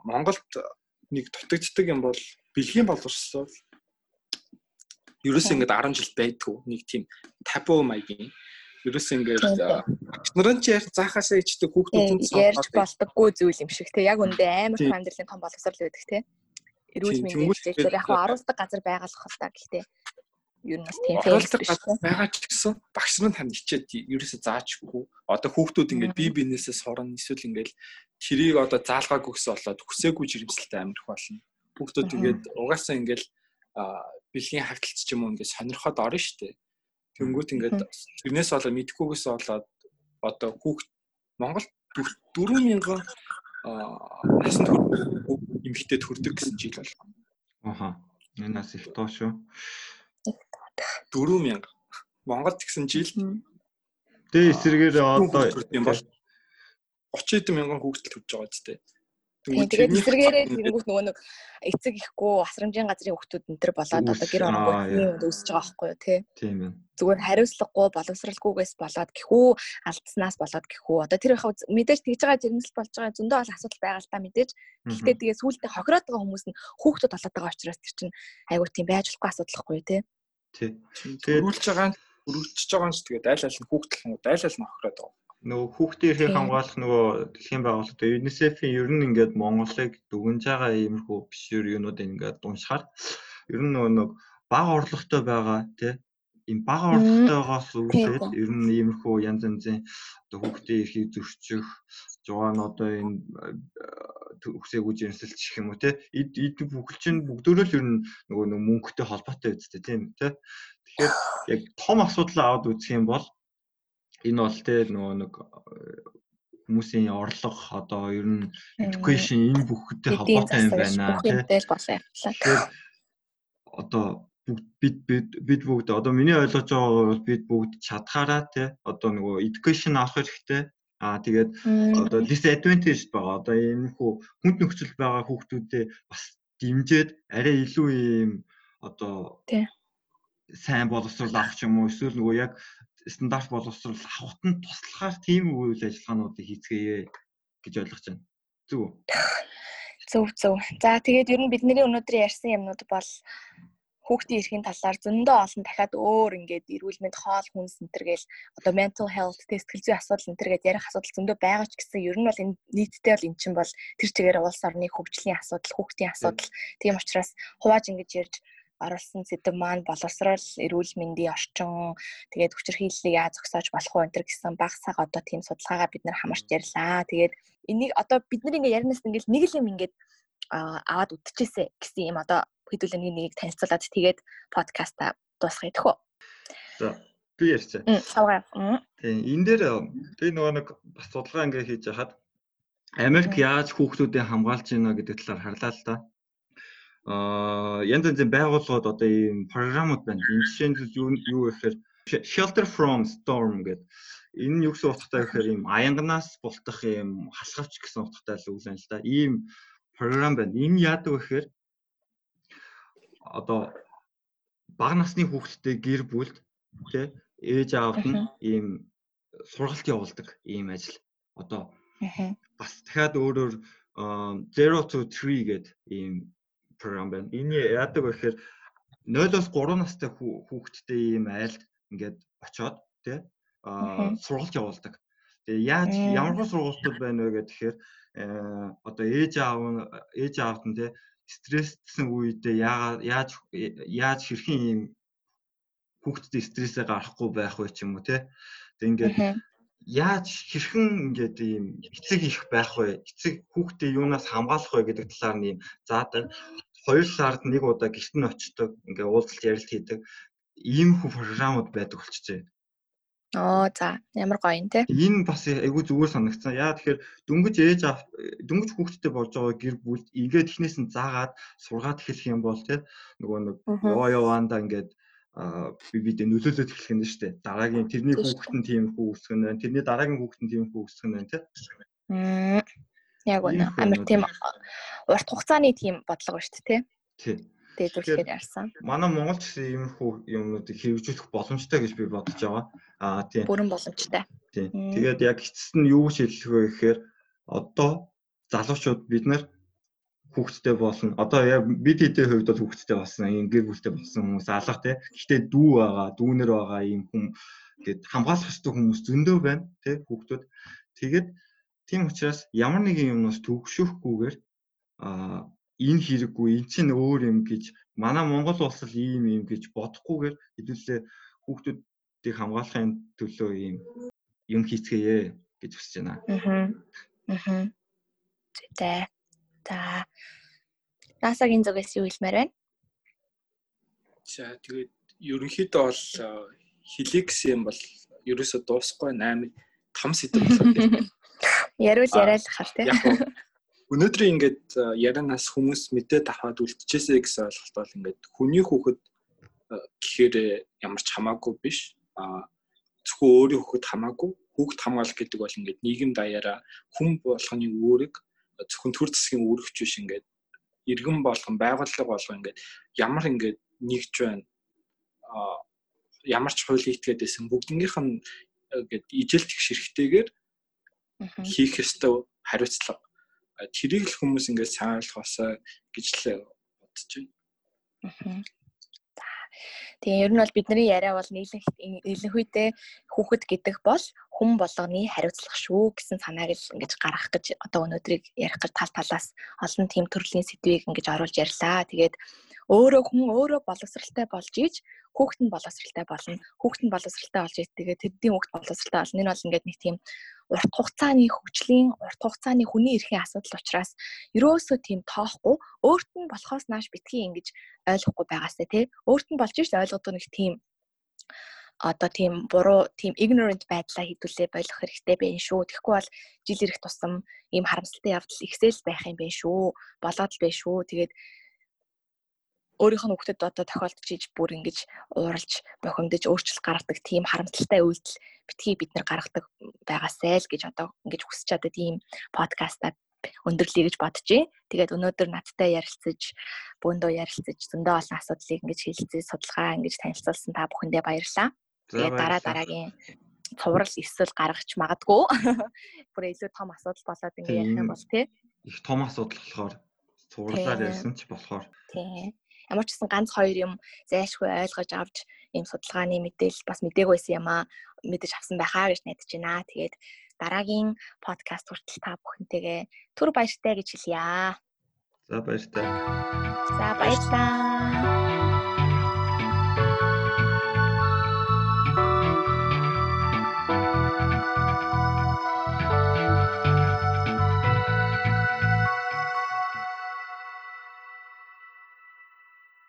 Монголд нэг дутагддаг юм бол бэлгийн боловсрол. Ерөөсөө ингээд 10 жил байдгүй. Нэг тийм табу маягийн. Ерөөсөө ингээд нарын ч ярь заахаасаа ичдэг хүүхдүүд ярьж болдоггүй зүйл юм шиг те яг үндэ амар том амьдралын том боловсрол байдаг те эрүүл мэндийн хэлээр яг оруулдаг газар байгалах л та гэхдээ ер нь бас тийм биш байгаа ч гэсэн багш нар тань хичээд ерөөсөө заачгүй. Одоо хүүхдүүд ингээд бие биенээсээ сурна эсвэл ингээд тэрийг одоо заалгаагүй гэсэн болоод хүсээгүй жирэмслэлтэй амьдрах болно. Хүүхдүүд ингээд угаасаа ингээд бэлгийн хагталч ч юм уу ингээд сонирхоод орно штэ. Тэнгүүт ингээд тэрнээс болоод мэдхгүйгээс болоод одоо хүүхд Монголд 4000 насанд эмэгтэй төрдөг гэсэн жил болно. Аха. Энэ нас их тоо шүү. 4000 Монголд гэсэн жил Тэ эсрэгээр одоо юм бол 30 хэдэн мянган хүүхдэл төрж байгаа ч тийм. Тэгээд эсрэгээрээ тэгэнгүүт нөгөө нэг эцэг ихгүй асрамжийн газрын хүүхдүүд энэ төр болоод одоо гэр оронгууд өсөж байгаа байхгүй юу тий. Тийм байна. Зүгээр хариуцлагагүй боловсралгүйгээс болоод гэхүү алдснаас болоод гэхүү одоо тэр их мэдээж тэгж байгаа жирэмсэл болж байгаа зөндөө бол асуудал байгаа л та мэдээж. Гэхдээ тэгээ сүултээ хохироод байгаа хүмүүс нь хүүхдүүд болоод байгаа учраас тэр чинь айгүй тийм байж болохгүй асуудал байхгүй юу тий. Тий. Төрүүлж байгаа нь өргөжж байгаа нь тэгээд айл айл нь хүүхдэлхэн айл айл нь охироод байгаа. Нөгөө хүүхдийн эрхийг хамгаалах нөгөө дэлхийн байгууллагад UNICEF-ийн ер нь ингээд Монголыг дүгнж байгаа иймэрхүү бишэр юунуудыг ингээд уншихаар ер нь нөгөө нэг бага орлоготой байгаа тий. Ийм бага орлоготойгоос үүсээд ер нь иймэрхүү янз янзын одоо хүүхдийн эрхийг зөрчих жугаан одоо энэ өксээгүү жирэмсэлч гэх юм уу те? Эд бүхэл чинь бүгдөө л ер нь нөгөө нэг мөнгөтэй холбоотой үсттэй тийм те? Тэгэхээр яг том асуудал аваад үзэх юм бол энэ бол те нөгөө нэг хүмүүсийн орлого одоо ер нь education энэ бүхтэй холбоотой юм байна те? одоо бид бид бид бүгд одоо миний ойлгож байгаа бол бид бүгд чадхаараа те одоо нөгөө education авах хэрэгтэй Аа тэгээд одоо disadvantage байгаа. Одоо энэ хүү хүнд нөхцөл байгаа хүүхдүүдэд бас дэмжиж арай илүү ийм одоо сайн боловсрол авах юм уу эсвэл нөгөө яг стандарт боловсрол авахт нь туслахаар тийм үйл ажиллагаануудыг хийцгээе гэж ойлгож байна. Зөв үү? Зөв зөв. За тэгээд ер нь бидний өнөөдөр ярьсан юмнууд бол хүүхдийн эрхийн талаар зөндөө олон дахиад өөр ингээд эрүүл мэнд хоол хүнс энтер гээл одоо mental health сэтгэл зүйн асуудал энтер гээд ярих асуудал зөндөө байгаа ч гэсэн ер нь бол энэ нийтдээ бол эн чинь бол тэр чигээр улс орны хөгжлийн асуудал хүүхдийн асуудал тийм учраас хувааж ингэж ярьж оруулсан сэдв маань боловсрол, эрүүл мэндийн орчин, тэгээд хүчирхийллийг яаж зогсоож болох вэ энэ гэсэн баг цаг одоо тийм судалгаагаа бид нэр хамарч ярьлаа. Тэгээд энийг одоо бид нар ингээ яринаас ингээл нэг л юм ингээд аваад үтчихээсэ гэсэн юм одоо хэдүүлээ нэг нэгийг танилцуулаад тэгээд подкаста дуусгая тэхүү. За би ярьцаа. Савгаа. Тийм энэ дээр би нөгөө нэг бас судалгаа ингээ хийж яхад Америк яаж хүүхдүүдийн хамгаалж байна гэдэг талаар харлаа л да аа янз янзын байгууллагууд одоо ийм програмууд байна. Энэ жишээнд юу юу гэхээр Shelter from Storm гэдэг энэ нь юу гэсэн утгатай гэхээр ийм аянганаас бултах ийм хасгавч гэсэн утгатай л үг л да. Ийм програм байна. Энэ яадаг вэ гэхээр одоо бага насны хүүхдтэй гэр бүлд тий ээж аавд нь ийм сургалт явуулдаг ийм ажил. Одоо бас дахиад өөрөөр 0 to 3 гэдэг ийм програм байна. Энэ яадаг вэ гэхээр 0-оос 3 настай хүүхэдтэй ийм айлд ингээд очоод тий сургалт явуулдаг. Тэгээ яаж ямар сургалтууд байна вэ гэхээр одоо ээж аав ээж аавд нь тий стресссэн үедээ яаж яаж хэрхэн ийм хүүхдтэй стрессээ гарахгүй байх вэ ч юм уу тий. Тэг ингээд яаж хэрхэн ингээд ийм эцэг их байх вэ? Эцэг хүүхдээ юунаас хамгаалах вэ гэдэг талаар ийм заадаг. 2 сард нэг удаа гэрт нь очдог, ингээ уулзалт ярилт хийдэг ийм хүү програмууд байдаг болчихжээ. Оо за ямар гоё юм те. Энэ бас айгүй зүгээр санагдсан. Яа тэгэхээр дөнгөж ээж дөнгөж хүүхдтэй болж байгаа гэр бүл ингээд ихнээс нь заагаад сургаад эхлэх юм бол те нөгөө нэг яваа яваанда ингээд би бидээ нөлөөлөд эхлэх юм шүү дээ. Дараагийн тэрний хүүхэд нь тийм хүү өсгөх нь байна. Тэрний дараагийн хүүхэд нь тийм хүү өсгөх нь байна те. Яг үнэ. Амар тийм урт хугацааны тийм бодлого ба шүү дээ, тий. Тэгээд үлдэхээр ярьсан. Манай Монголд гэсэн иймэрхүү юмнуудыг хэрэгжүүлэх боломжтой гэж би бодож байгаа. Аа тийм. Бүрэн боломжтой. Тийм. Тэгээд яг эцэст нь юу гэж хэлэх вэ гэхээр одоо залуучууд бид нар хүүхдтэй болно. Одоо яг бид хэдийн хувьд бол хүүхдтэй болсон, ийм гэр бүлтэй болсон хүмүүс алга тий. Гэхдээ дүү байгаа, дүүнэр байгаа ийм хүн гээд хамгаалах ёстой хүмүүс зөндөө байна тий хүүхдүүд. Тэгээд Тийм учраас ямар нэгэн юмнаас төгшөхгүйгээр а энэ хэрэггүй эн чинь өөр юм гэж манай Монгол улс л ийм юм гэж бодохгүйгээр хэдүүлээ хүүхдүүдийг хамгаалахын төлөө ийм юм хийцгээе гэж хүсэж байна. Аа. Аа. Зүйтэй. За. Насагийн зүгээс юу хэлмээр байна? За тэгээд ерөнхийдөө бол хилээ гэсэн юм бол ерөөсө дуусахгүй 8 том сэдв болоод Ярил яриалахаар тий. Өнөөдрийн ингээд ярианаас хүмүүс мэдээд аваад үлдчихээсэ гэсэн ойлголт бол ингээд хүний хүүхэд гэхээр ямар ч хамаагүй биш. А зөвхөн өөрийн хүүхэд хамаагүй хүүхэд хамгаалах гэдэг бол ингээд нийгэм даяараа хүн болгоны үүрэг зөвхөн төр засгийн үүрэгч биш ингээд иргэн болгон байгууллага болгон ингээд ямар ингээд нэгж байна а ямар ч хууль ийтгээд байсан бүгднийх нь ингээд ижил тэгш хэрэгтэйгээр хийх ёстой хариуцлага тэрийг л хүмүүс ингээд сайн ойлгохосоо гэж л бодож байна. Тэгээ ер нь бол бидний яриа бол нийлэн нийлэнхүйдээ хүүхэд гэдэг бол хүн болгоны хариуцлага шүү гэсэн санааг л ингэж гаргах гэж одоо өнөөдрийг ярих гэж тал талаас олон тийм төрлийн сэдвийг ингэж оруулж ярьлаа. Тэгээд өөрөө хүн өөрөө боловсралтай болж ийж хүүхэд нь боловсралтай болно. Хүүхэд нь боловсралтай болж ийж тэгээд тэдний хүүхэд боловсралтай болно. Энэ бол ингээд нэг тийм урт хугацааны хөгжлийн урт хугацааны хүний эрхийн асуудал учраас ерөөсөө тийм тоохгүй өөрт нь болохоос нааш битгий ингэж ойлгохгүй байгаасаа тий өөрт нь болж ш ойлгодог нэг тийм одоо тийм буруу тийм ignorant байдлаа хэдүүлээ болох хэрэгтэй байх шүү. Тэгэхгүй бол жил ирэх тусам ийм харамсалтай явдал ихсэл байх юм байна шүү. Болоод л байх шүү. Тэгээд өөрийнх нь хүүхдэд одоо тохиолдож иж бүр ингэж ууралж бохимдож өөрчлөлт гаргадаг тийм харамсалтай үйлдэл битгий бид нар гаргадаг байгаасай л гэж одоо ингэж хүсэж чадаад ийм подкастаа өндөрлөе гэж бодчихъя. Тэгээд өнөөдөр надтай ярилцаж, бөөндөө ярилцаж, зөндөө олон асуудлыг ингэж хэлэлцээ, судалгаа ингэж танилцуулсан та бүхэндээ баярлалаа. Тэгээд дараа дараагийн цуврал эсвэл гаргаж магадгүй. Бүр илүү том асуудал болоод ингэ ярих юм бол тий. Их том асуудал болохоор цувралаар ярьсан ч болохоор. Тий ямар ч гэсэн ганц хоёр юм зайлшгүй ойлгож авч ийм судалгааны мэдээлэл бас мдэггүй байсан юм аа мэдэж авсан байхаа гэж найдаж байна. Тэгээд дараагийн подкаст хүртэл та бүхэнтэйгээ түр баяртай гэж хэлье. За баяр та. За баярлалаа.